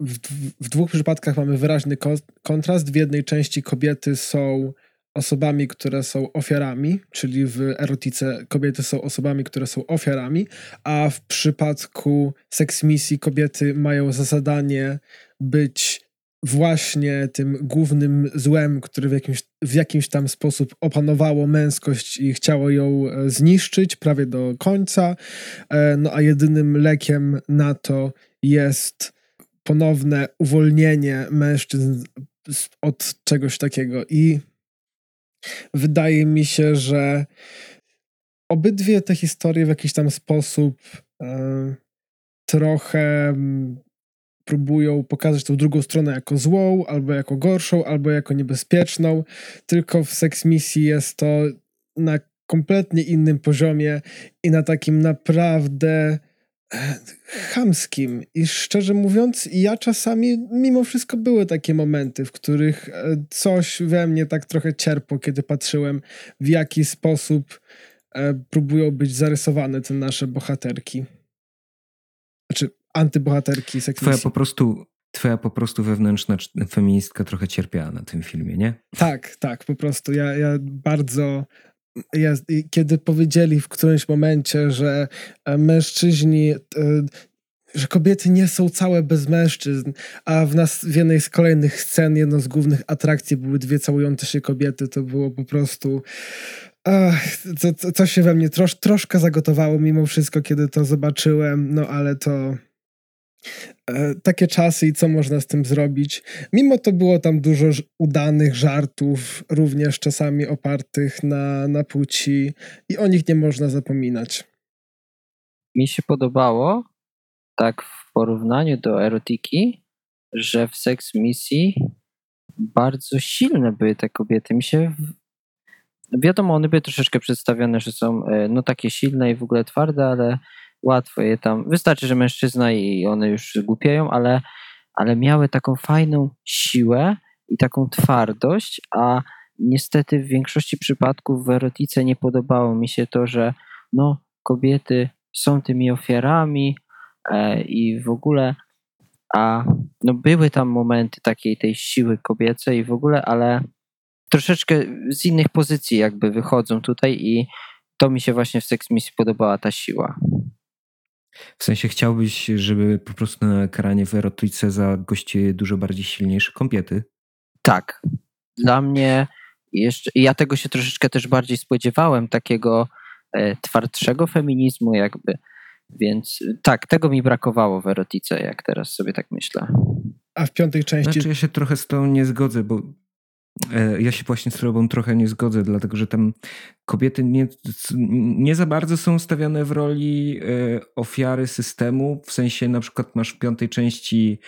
w, w dwóch przypadkach mamy wyraźny kontrast. W jednej części kobiety są osobami, które są ofiarami, czyli w erotyce kobiety są osobami, które są ofiarami, a w przypadku seksmisji kobiety mają za zadanie być właśnie tym głównym złem, który w jakimś, w jakimś tam sposób opanowało męskość i chciało ją e, zniszczyć prawie do końca. E, no a jedynym lekiem na to jest ponowne uwolnienie mężczyzn od czegoś takiego. I wydaje mi się, że obydwie te historie w jakiś tam sposób e, trochę próbują pokazać tą drugą stronę jako złą, albo jako gorszą, albo jako niebezpieczną. Tylko w Sex Misji jest to na kompletnie innym poziomie i na takim naprawdę chamskim. I szczerze mówiąc, ja czasami mimo wszystko były takie momenty, w których e, coś we mnie tak trochę cierpło, kiedy patrzyłem, w jaki sposób e, próbują być zarysowane te nasze bohaterki. Znaczy, antybohaterki seksmisji. Twoja po prostu Twoja po prostu wewnętrzna feministka trochę cierpiała na tym filmie, nie? Tak, tak, po prostu. Ja, ja bardzo kiedy powiedzieli w którymś momencie, że e, mężczyźni, e, że kobiety nie są całe bez mężczyzn, a w nas w jednej z kolejnych scen jedną z głównych atrakcji były dwie całujące się kobiety, to było po prostu Ach, się we mnie trosz, troszkę zagotowało mimo wszystko, kiedy to zobaczyłem, no ale to takie czasy i co można z tym zrobić. Mimo to było tam dużo udanych żartów, również czasami opartych na, na płci i o nich nie można zapominać. Mi się podobało, tak w porównaniu do erotiki, że w Sex Misji bardzo silne były te kobiety. Mi się wiadomo, one były troszeczkę przedstawione, że są e, no takie silne i w ogóle twarde, ale łatwo je tam. Wystarczy, że mężczyzna i one już głupiają, ale, ale miały taką fajną siłę i taką twardość, a niestety w większości przypadków w erotice nie podobało mi się to, że no, kobiety są tymi ofiarami e, i w ogóle, a no, były tam momenty takiej tej siły kobiecej i w ogóle, ale troszeczkę z innych pozycji jakby wychodzą tutaj i to mi się właśnie w Sex Misji podobała ta siła. W sensie chciałbyś, żeby po prostu na ekranie w erotyce zagościły dużo bardziej silniejsze kobiety? Tak. Dla mnie jeszcze, ja tego się troszeczkę też bardziej spodziewałem, takiego e, twardszego feminizmu jakby. Więc tak, tego mi brakowało w erotyce, jak teraz sobie tak myślę. A w piątej części... Znaczy ja się trochę z tą nie zgodzę, bo E, ja się właśnie z tobą trochę nie zgodzę, dlatego że tam kobiety nie, nie za bardzo są stawiane w roli e, ofiary systemu. W sensie na przykład masz w piątej części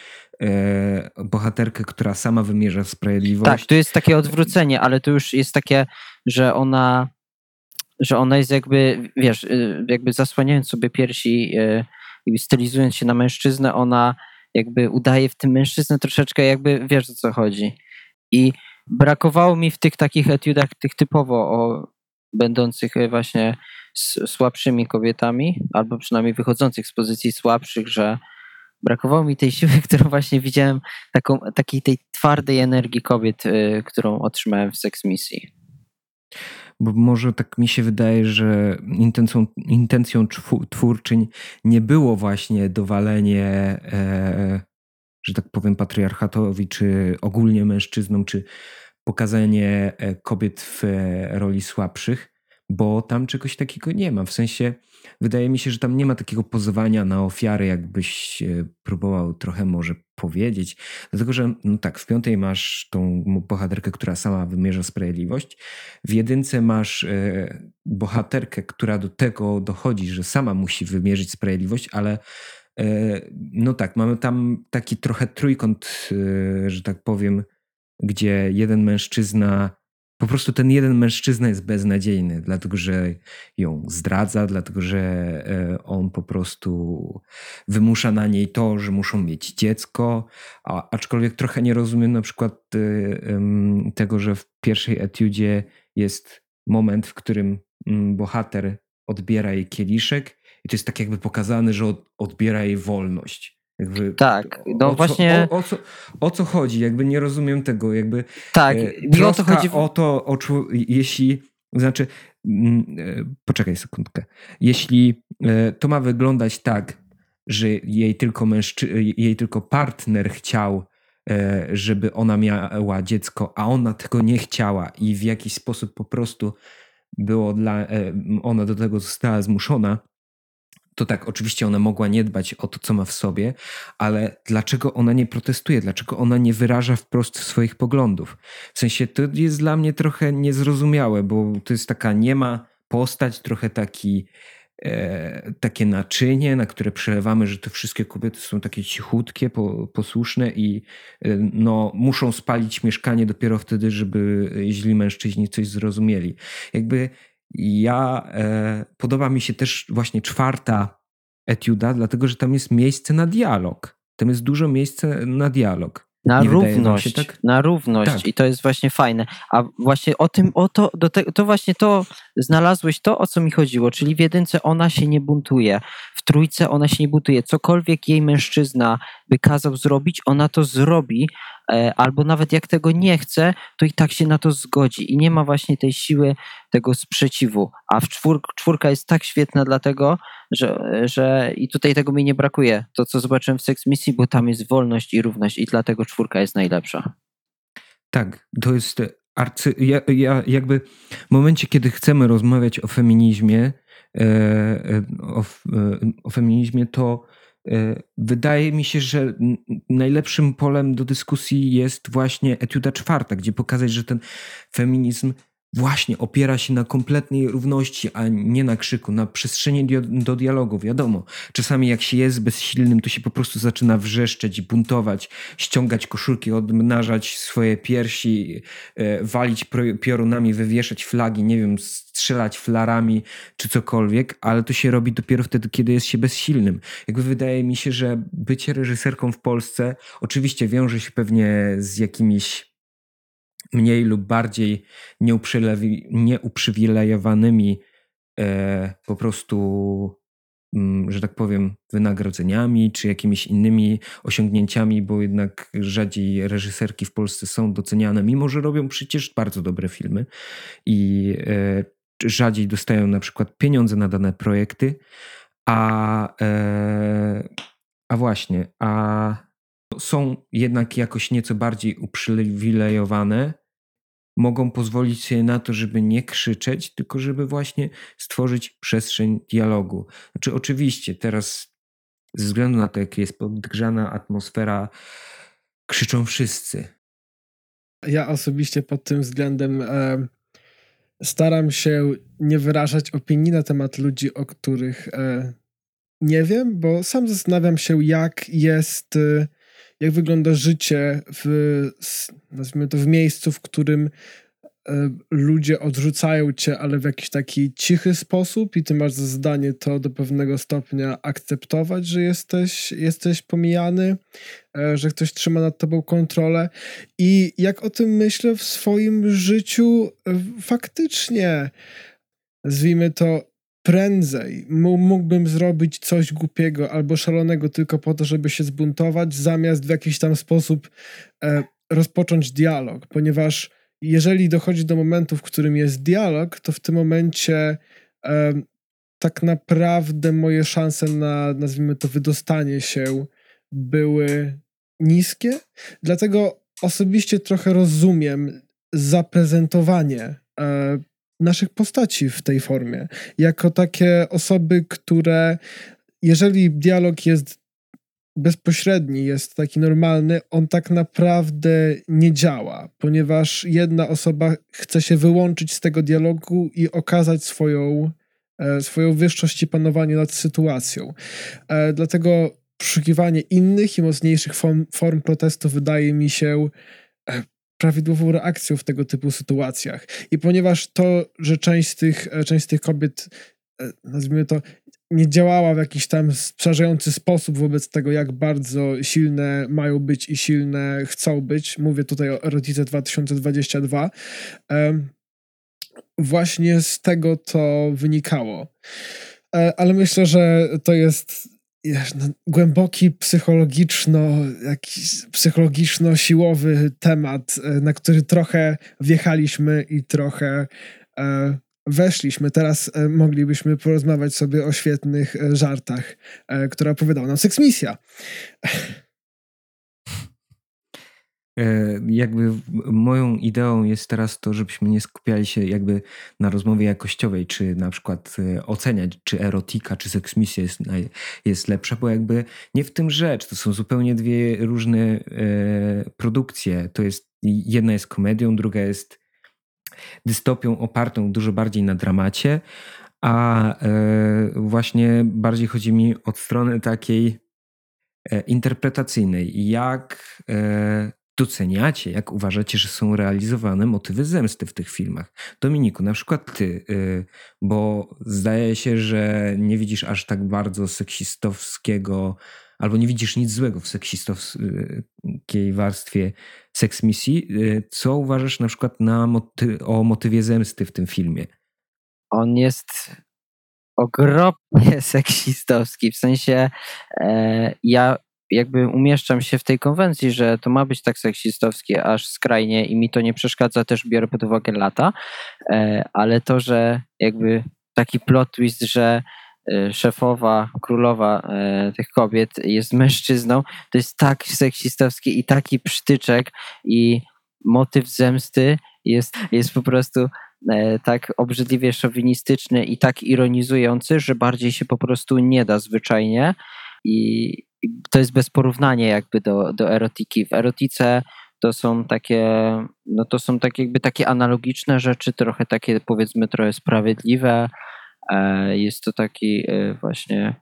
e, bohaterkę, która sama wymierza sprawiedliwość. Tak, tu jest takie odwrócenie, ale to już jest takie, że ona że ona jest jakby, wiesz, jakby zasłaniając sobie piersi i stylizując się na mężczyznę, ona jakby udaje w tym mężczyznę troszeczkę jakby, wiesz o co chodzi. I brakowało mi w tych takich etiudach, tych typowo o, będących właśnie słabszymi kobietami, albo przynajmniej wychodzących z pozycji słabszych, że brakowało mi tej siły, <laughs> którą właśnie widziałem, taką, takiej tej twardej energii kobiet, y, którą otrzymałem w Sex Misji. Bo może tak mi się wydaje, że intencją, intencją twórczyń nie było właśnie dowalenie e, że tak powiem, patriarchatowi, czy ogólnie mężczyznom, czy pokazanie e, kobiet w e, roli słabszych, bo tam czegoś takiego nie ma. W sensie wydaje mi się, że tam nie ma takiego pozowania na ofiary, jakbyś próbował trochę może powiedzieć. Dlatego, że no tak, w piątej masz tą bohaterkę, która sama wymierza sprawiedliwość. W jedynce masz e, bohaterkę, która do tego dochodzi, że sama musi wymierzyć sprawiedliwość, ale e, no tak, mamy tam taki trochę trójkąt, e, że tak powiem, gdzie jeden mężczyzna po prostu ten jeden mężczyzna jest beznadziejny, dlatego że ją zdradza, dlatego że e, on po prostu wymusza na niej to, że muszą mieć dziecko, a, aczkolwiek trochę nie rozumiem na przykład e, tego, że w pierwszej etiudzie jest moment, w którym mm, bohater odbiera jej kieliszek i to jest tak jakby pokazane, że odbiera jej wolność. Jakby, tak, no o właśnie. Co, o, o, co, o co chodzi? Jakby nie rozumiem tego. Jakby, tak, e, o to chodzi. O to, o, jeśli. Znaczy, mm, e, poczekaj sekundkę. Jeśli e, to ma wyglądać tak, że jej tylko, mężczy, jej tylko partner chciał, e, żeby ona miała dziecko, a ona tego nie chciała i w jakiś sposób po prostu było dla, ona do tego została zmuszona, to tak, oczywiście ona mogła nie dbać o to, co ma w sobie, ale dlaczego ona nie protestuje? Dlaczego ona nie wyraża wprost swoich poglądów? W sensie to jest dla mnie trochę niezrozumiałe, bo to jest taka niema postać, trochę taki, e, takie naczynie, na które przelewamy, że te wszystkie kobiety są takie cichutkie, po, posłuszne i e, no, muszą spalić mieszkanie dopiero wtedy, żeby źli mężczyźni coś zrozumieli. Jakby ja e, podoba mi się też właśnie czwarta etiuda, dlatego że tam jest miejsce na dialog. Tam jest dużo miejsca na dialog. Na Nie równość, tak? na równość tak. i to jest właśnie fajne. A właśnie o tym, o to, do te, to właśnie to znalazłeś to, o co mi chodziło, czyli w jedynce ona się nie buntuje, w trójce ona się nie buntuje. Cokolwiek jej mężczyzna by kazał zrobić, ona to zrobi, albo nawet jak tego nie chce, to i tak się na to zgodzi i nie ma właśnie tej siły tego sprzeciwu. A w czwór, czwórka jest tak świetna dlatego, że, że i tutaj tego mi nie brakuje. To, co zobaczyłem w Sex Misji, bo tam jest wolność i równość i dlatego czwórka jest najlepsza. Tak, to jest arcy... Ja, ja jakby w momencie, kiedy chcemy rozmawiać o feminizmie, e, e, o, e, o feminizmie, to Wydaje mi się, że najlepszym polem do dyskusji jest właśnie etiuda czwarta, gdzie pokazać, że ten feminizm właśnie opiera się na kompletnej równości, a nie na krzyku, na przestrzeni do dialogu. Wiadomo, czasami jak się jest bezsilnym, to się po prostu zaczyna wrzeszczeć, buntować, ściągać koszulki, odmnażać swoje piersi, e, walić piorunami, wywieszać flagi, nie wiem, strzelać flarami czy cokolwiek, ale to się robi dopiero wtedy, kiedy jest się bezsilnym. Jakby wydaje mi się, że bycie reżyserką w Polsce oczywiście wiąże się pewnie z jakimiś mniej lub bardziej nieuprzywilejowanymi e, po prostu, mm, że tak powiem, wynagrodzeniami czy jakimiś innymi osiągnięciami, bo jednak rzadziej reżyserki w Polsce są doceniane, mimo że robią przecież bardzo dobre filmy i e, rzadziej dostają na przykład pieniądze na dane projekty, a, e, a właśnie, a są jednak jakoś nieco bardziej uprzywilejowane mogą pozwolić sobie na to, żeby nie krzyczeć, tylko żeby właśnie stworzyć przestrzeń dialogu. Znaczy, oczywiście, teraz ze względu na to, jak jest podgrzana atmosfera, krzyczą wszyscy. Ja osobiście pod tym względem e, staram się nie wyrażać opinii na temat ludzi, o których e, nie wiem, bo sam zastanawiam się, jak jest. E, jak wygląda życie w, nazwijmy to, w miejscu, w którym e, ludzie odrzucają cię, ale w jakiś taki cichy sposób? I ty masz za zadanie to do pewnego stopnia akceptować, że jesteś, jesteś pomijany, e, że ktoś trzyma nad tobą kontrolę? I jak o tym myślę w swoim życiu e, faktycznie nazwijmy to prędzej mógłbym zrobić coś głupiego albo szalonego tylko po to, żeby się zbuntować, zamiast w jakiś tam sposób e, rozpocząć dialog, ponieważ jeżeli dochodzi do momentu, w którym jest dialog, to w tym momencie e, tak naprawdę moje szanse na, nazwijmy to, wydostanie się były niskie. Dlatego osobiście trochę rozumiem zaprezentowanie e, naszych postaci w tej formie. Jako takie osoby, które jeżeli dialog jest bezpośredni, jest taki normalny, on tak naprawdę nie działa, ponieważ jedna osoba chce się wyłączyć z tego dialogu i okazać swoją, e, swoją wyższość i panowanie nad sytuacją. E, dlatego poszukiwanie innych i mocniejszych form, form protestu wydaje mi się e, prawidłową reakcją w tego typu sytuacjach. I ponieważ to, że część z tych, część z tych kobiet, nazwijmy to, nie działała w jakiś tam sprzężający sposób wobec tego, jak bardzo silne mają być i silne chcą być. Mówię tutaj o Erotice 2022. Właśnie z tego to wynikało. E, ale myślę, że to jest głęboki psychologiczno, jakiś psychologiczno-siłowy temat, e, na który trochę wjechaliśmy i trochę e, weszliśmy. Teraz e, moglibyśmy porozmawiać sobie o świetnych e, żartach, e, które opowiadała nam Seksmisja. Jakby moją ideą jest teraz to, żebyśmy nie skupiali się jakby na rozmowie jakościowej, czy na przykład oceniać, czy erotika, czy seksmisja jest, jest lepsza, bo jakby nie w tym rzecz. To są zupełnie dwie różne produkcje. To jest, jedna jest komedią, druga jest dystopią opartą dużo bardziej na dramacie, a e, właśnie bardziej chodzi mi od strony takiej e, interpretacyjnej. Jak e, doceniacie, jak uważacie, że są realizowane motywy zemsty w tych filmach? Dominiku, na przykład ty, bo zdaje się, że nie widzisz aż tak bardzo seksistowskiego albo nie widzisz nic złego w seksistowskiej warstwie seksmisji. Y, co uważasz na przykład na moty o motywie zemsty w tym filmie? On jest ogromnie <laughs> seksistowski, w sensie e, ja jakby umieszczam się w tej konwencji, że to ma być tak seksistowskie aż skrajnie i mi to nie przeszkadza, też biorę pod uwagę lata, e, ale to, że jakby taki plot twist, że E, szefowa, królowa e, tych kobiet jest mężczyzną, to jest tak seksistowski i taki przytyczek i motyw zemsty jest, jest po prostu tak obrzydliwie szowinistyczny i tak ironizujący, że bardziej się po prostu nie da zwyczajnie i to jest bez porównania jakby do, do erotiki. W erotice to są takie, no to są takie jakby takie analogiczne rzeczy, trochę takie powiedzmy trochę sprawiedliwe, E, jest to taki e, właśnie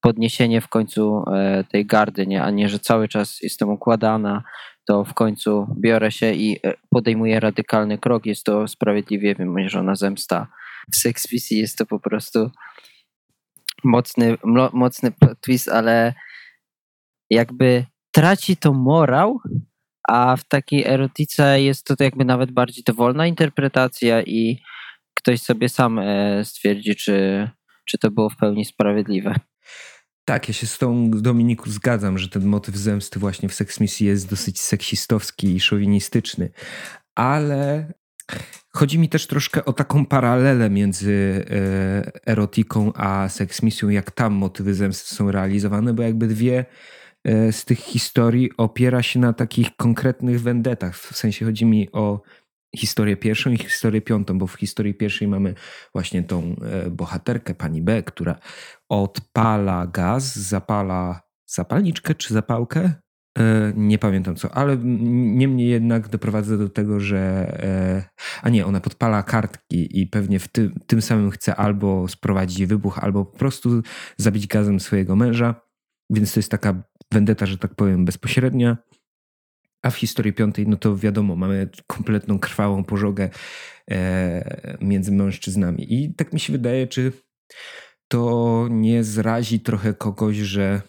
podniesienie w końcu e, tej gardy, nie? a nie, że cały czas jestem układana, to w końcu biorę się i podejmuję radykalny krok. Jest to sprawiedliwie wymierzona zemsta. W Sex jest to po prostu mocny, mocny twist, ale jakby traci to morał, a w takiej erotyce jest to jakby nawet bardziej dowolna interpretacja i ktoś sobie sam e, stwierdzi, czy, czy to było w pełni sprawiedliwe. Tak, ja się z tą Dominiku zgadzam, że ten motyw zemsty właśnie w seksmisji jest dosyć seksistowski i szowinistyczny, ale chodzi mi też troszkę o taką paralelę między e, erotiką a seksmisją, jak tam motywy zemsty są realizowane, bo jakby dwie z tych historii opiera się na takich konkretnych wendetach. W sensie chodzi mi o historię pierwszą i historię piątą, bo w historii pierwszej mamy właśnie tą e, bohaterkę, pani B, która odpala gaz, zapala zapalniczkę czy zapałkę. E, nie pamiętam co, ale niemniej jednak doprowadza do tego, że. E, a nie, ona podpala kartki i pewnie w tym, tym samym chce albo sprowadzić wybuch, albo po prostu zabić gazem swojego męża. Więc to jest taka wendeta, że tak powiem, bezpośrednia. A w historii piątej, no to wiadomo, mamy kompletną krwawą pożogę e, między mężczyznami. I tak mi się wydaje, czy to nie zrazi trochę kogoś, że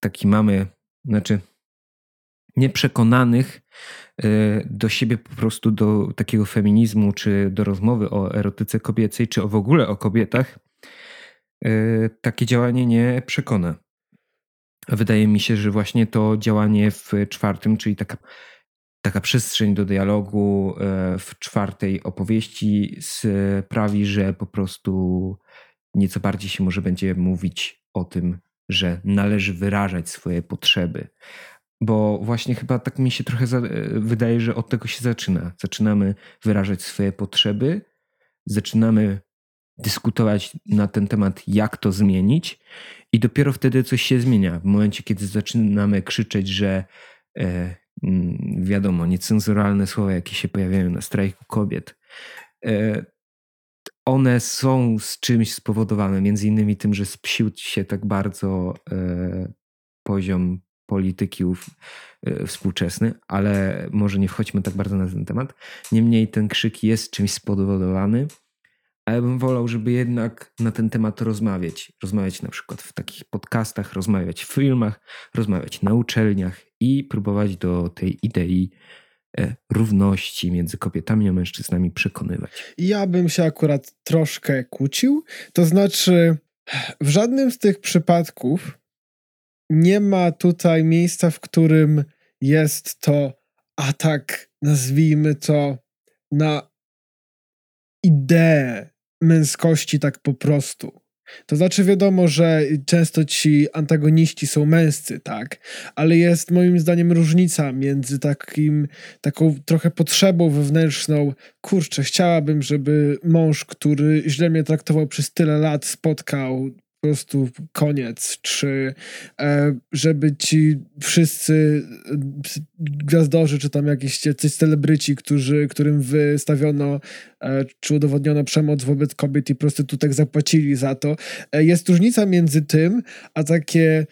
taki mamy, znaczy nieprzekonanych e, do siebie po prostu do takiego feminizmu, czy do rozmowy o erotyce kobiecej, czy w ogóle o kobietach, e, takie działanie nie przekona. Wydaje mi się, że właśnie to działanie w czwartym, czyli taka, taka przestrzeń do dialogu e, w czwartej opowieści sprawi, że po prostu nieco bardziej się może będzie mówić o tym, że należy wyrażać swoje potrzeby. Bo właśnie chyba tak mi się trochę wydaje, że od tego się zaczyna. Zaczynamy wyrażać swoje potrzeby, zaczynamy dyskutować na ten temat, jak to zmienić, i dopiero wtedy coś się zmienia. W momencie, kiedy zaczynamy krzyczeć, że e, mm, wiadomo, niecenzuralne słowa, jakie się pojawiają na strajku kobiet, e, one są z czymś spowodowane, między innymi tym, że spsił się tak bardzo e, poziom polityki e, współczesny, ale może nie wchodźmy tak bardzo na ten temat. Niemniej ten krzyk jest czymś spowodowany, ale bym wolał, żeby jednak na ten temat rozmawiać. Rozmawiać na przykład w takich podcastach, rozmawiać w filmach, rozmawiać na uczelniach i próbować do tej idei e, równości między kobietami a mężczyznami przekonywać. Ja bym się akurat troszkę kłócił. To znaczy, w żadnym z tych przypadków nie ma tutaj miejsca, w którym jest to atak, nazwijmy to, na ideę męskości tak po prostu. To znaczy wiadomo, że często ci antagoniści są męscy, tak, ale jest moim zdaniem różnica między takim, taką trochę potrzebą wewnętrzną, kurczę, chciałabym, żeby mąż, który źle mnie traktował przez tyle lat, spotkał po prostu koniec, czy e, żeby ci wszyscy gwiazdorzy, czy tam jakieś jacyś celebryci, którzy, którym wystawiono e, czy udowodniono przemoc wobec kobiet i prostytutek zapłacili za to. E, jest różnica między tym, a takie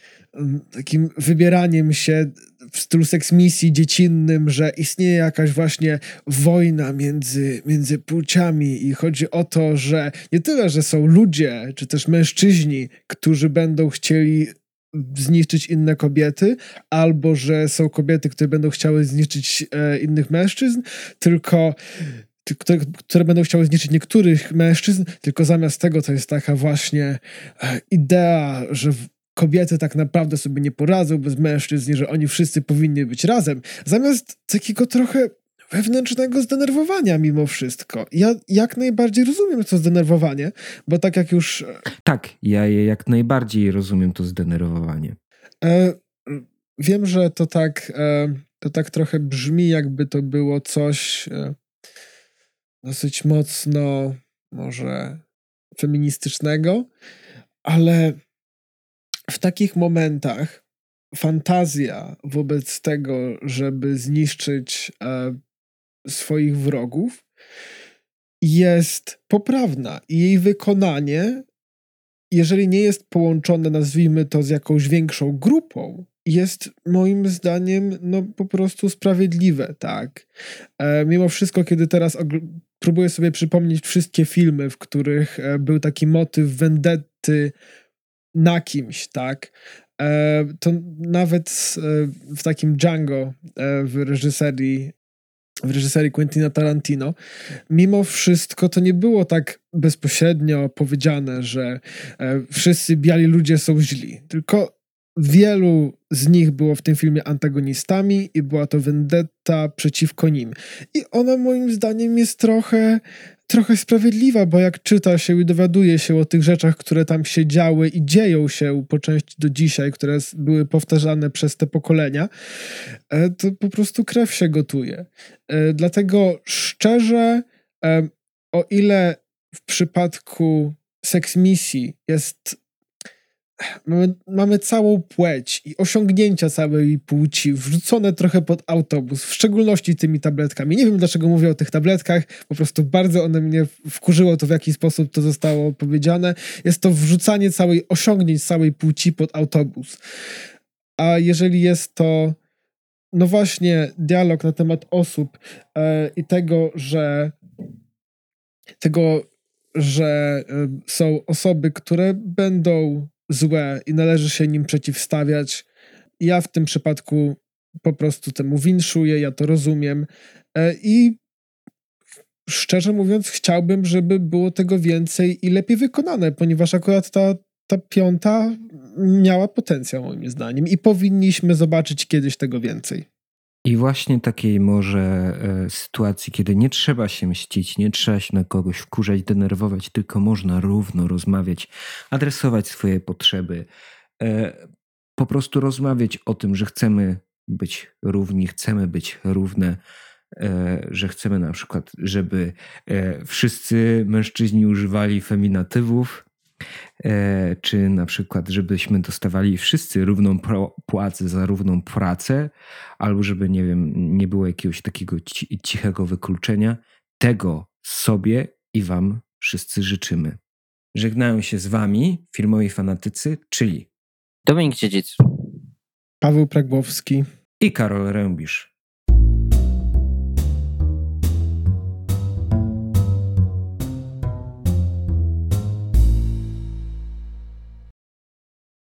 takim wybieraniem się w stylu seksmisji dziecinnym, że istnieje jakaś właśnie wojna między, między płciami i chodzi o to, że nie tyle, że są ludzie, czy też mężczyźni, którzy będą chcieli zniszczyć inne kobiety, albo że są kobiety, które będą chciały zniszczyć e, innych mężczyzn, tylko które, które, będą chciały zniszczyć niektórych mężczyzn, tylko zamiast tego to jest taka właśnie e, idea, że kobiety tak naprawdę sobie nie poradzą bez mężczyzn, że oni wszyscy powinni być razem, zamiast takiego trochę wewnętrznego zdenerwowania mimo wszystko. Ja jak najbardziej rozumiem to zdenerwowanie, bo tak jak już... E, tak, ja jak najbardziej rozumiem to zdenerwowanie. E, wiem, że to tak, e, to tak trochę brzmi, jakby to było coś e, dosyć mocno może feministycznego, ale w takich momentach fantazja wobec tego, żeby zniszczyć e, swoich wrogów, jest poprawna i jej wykonanie, jeżeli nie jest połączone, nazwijmy to, z jakąś większą grupą, jest moim zdaniem no, po prostu sprawiedliwe, tak. E, mimo wszystko, kiedy teraz próbuję sobie przypomnieć wszystkie filmy, w których e, był taki motyw vendetty na kimś, tak? E, to nawet e, w takim Django e, w reżyserii w reżyserii Quentina Tarantino, mimo wszystko to nie było tak bezpośrednio powiedziane, że wszyscy biali ludzie są źli, tylko wielu z nich było w tym filmie antagonistami i była to vendetta przeciwko nim. I ona moim zdaniem jest trochę trochę sprawiedliwa, bo jak czyta się i dowiaduje się o tych rzeczach, które tam się działy i dzieją się po części do dzisiaj, które były powtarzane przez te pokolenia, e, to po prostu krew się gotuje. E, dlatego szczerze, e, o ile w przypadku seksmisji jest mamy, mamy całą płeć i osiągnięcia całej płci wrzucone trochę pod autobus, w szczególności tymi tabletkami. Nie wiem, dlaczego mówię o tych tabletkach, po prostu bardzo one mnie wkurzyło to, w jaki sposób to zostało powiedziane. Jest to wrzucanie całej osiągnięć całej płci pod autobus. A jeżeli jest to no właśnie dialog na temat osób e, i tego, że tego, że e, są osoby, które będą złe i należy się nim przeciwstawiać. Ja w tym przypadku po prostu temu winszuję, ja to rozumiem e, i szczerze mówiąc chciałbym, żeby było tego więcej i lepiej wykonane, ponieważ akurat ta, ta piąta miała potencjał moim zdaniem i powinniśmy zobaczyć kiedyś tego więcej. I właśnie takiej może e, sytuacji, kiedy nie trzeba się mścić, nie trzeba się na kogoś wkurzać, denerwować, tylko można równo rozmawiać, adresować swoje potrzeby, e, po prostu rozmawiać o tym, że chcemy być równi, chcemy być równe, e, że chcemy na przykład, żeby wszyscy mężczyźni używali feminatywów, czy na przykład, żebyśmy dostawali wszyscy równą płacę za równą pracę, albo żeby, nie wiem, nie było jakiegoś takiego cichego wykluczenia. Tego sobie i Wam wszyscy życzymy. Żegnają się z Wami filmowi fanatycy, czyli Dominik Dziedzic, Paweł Pragłowski i Karol Rębisz.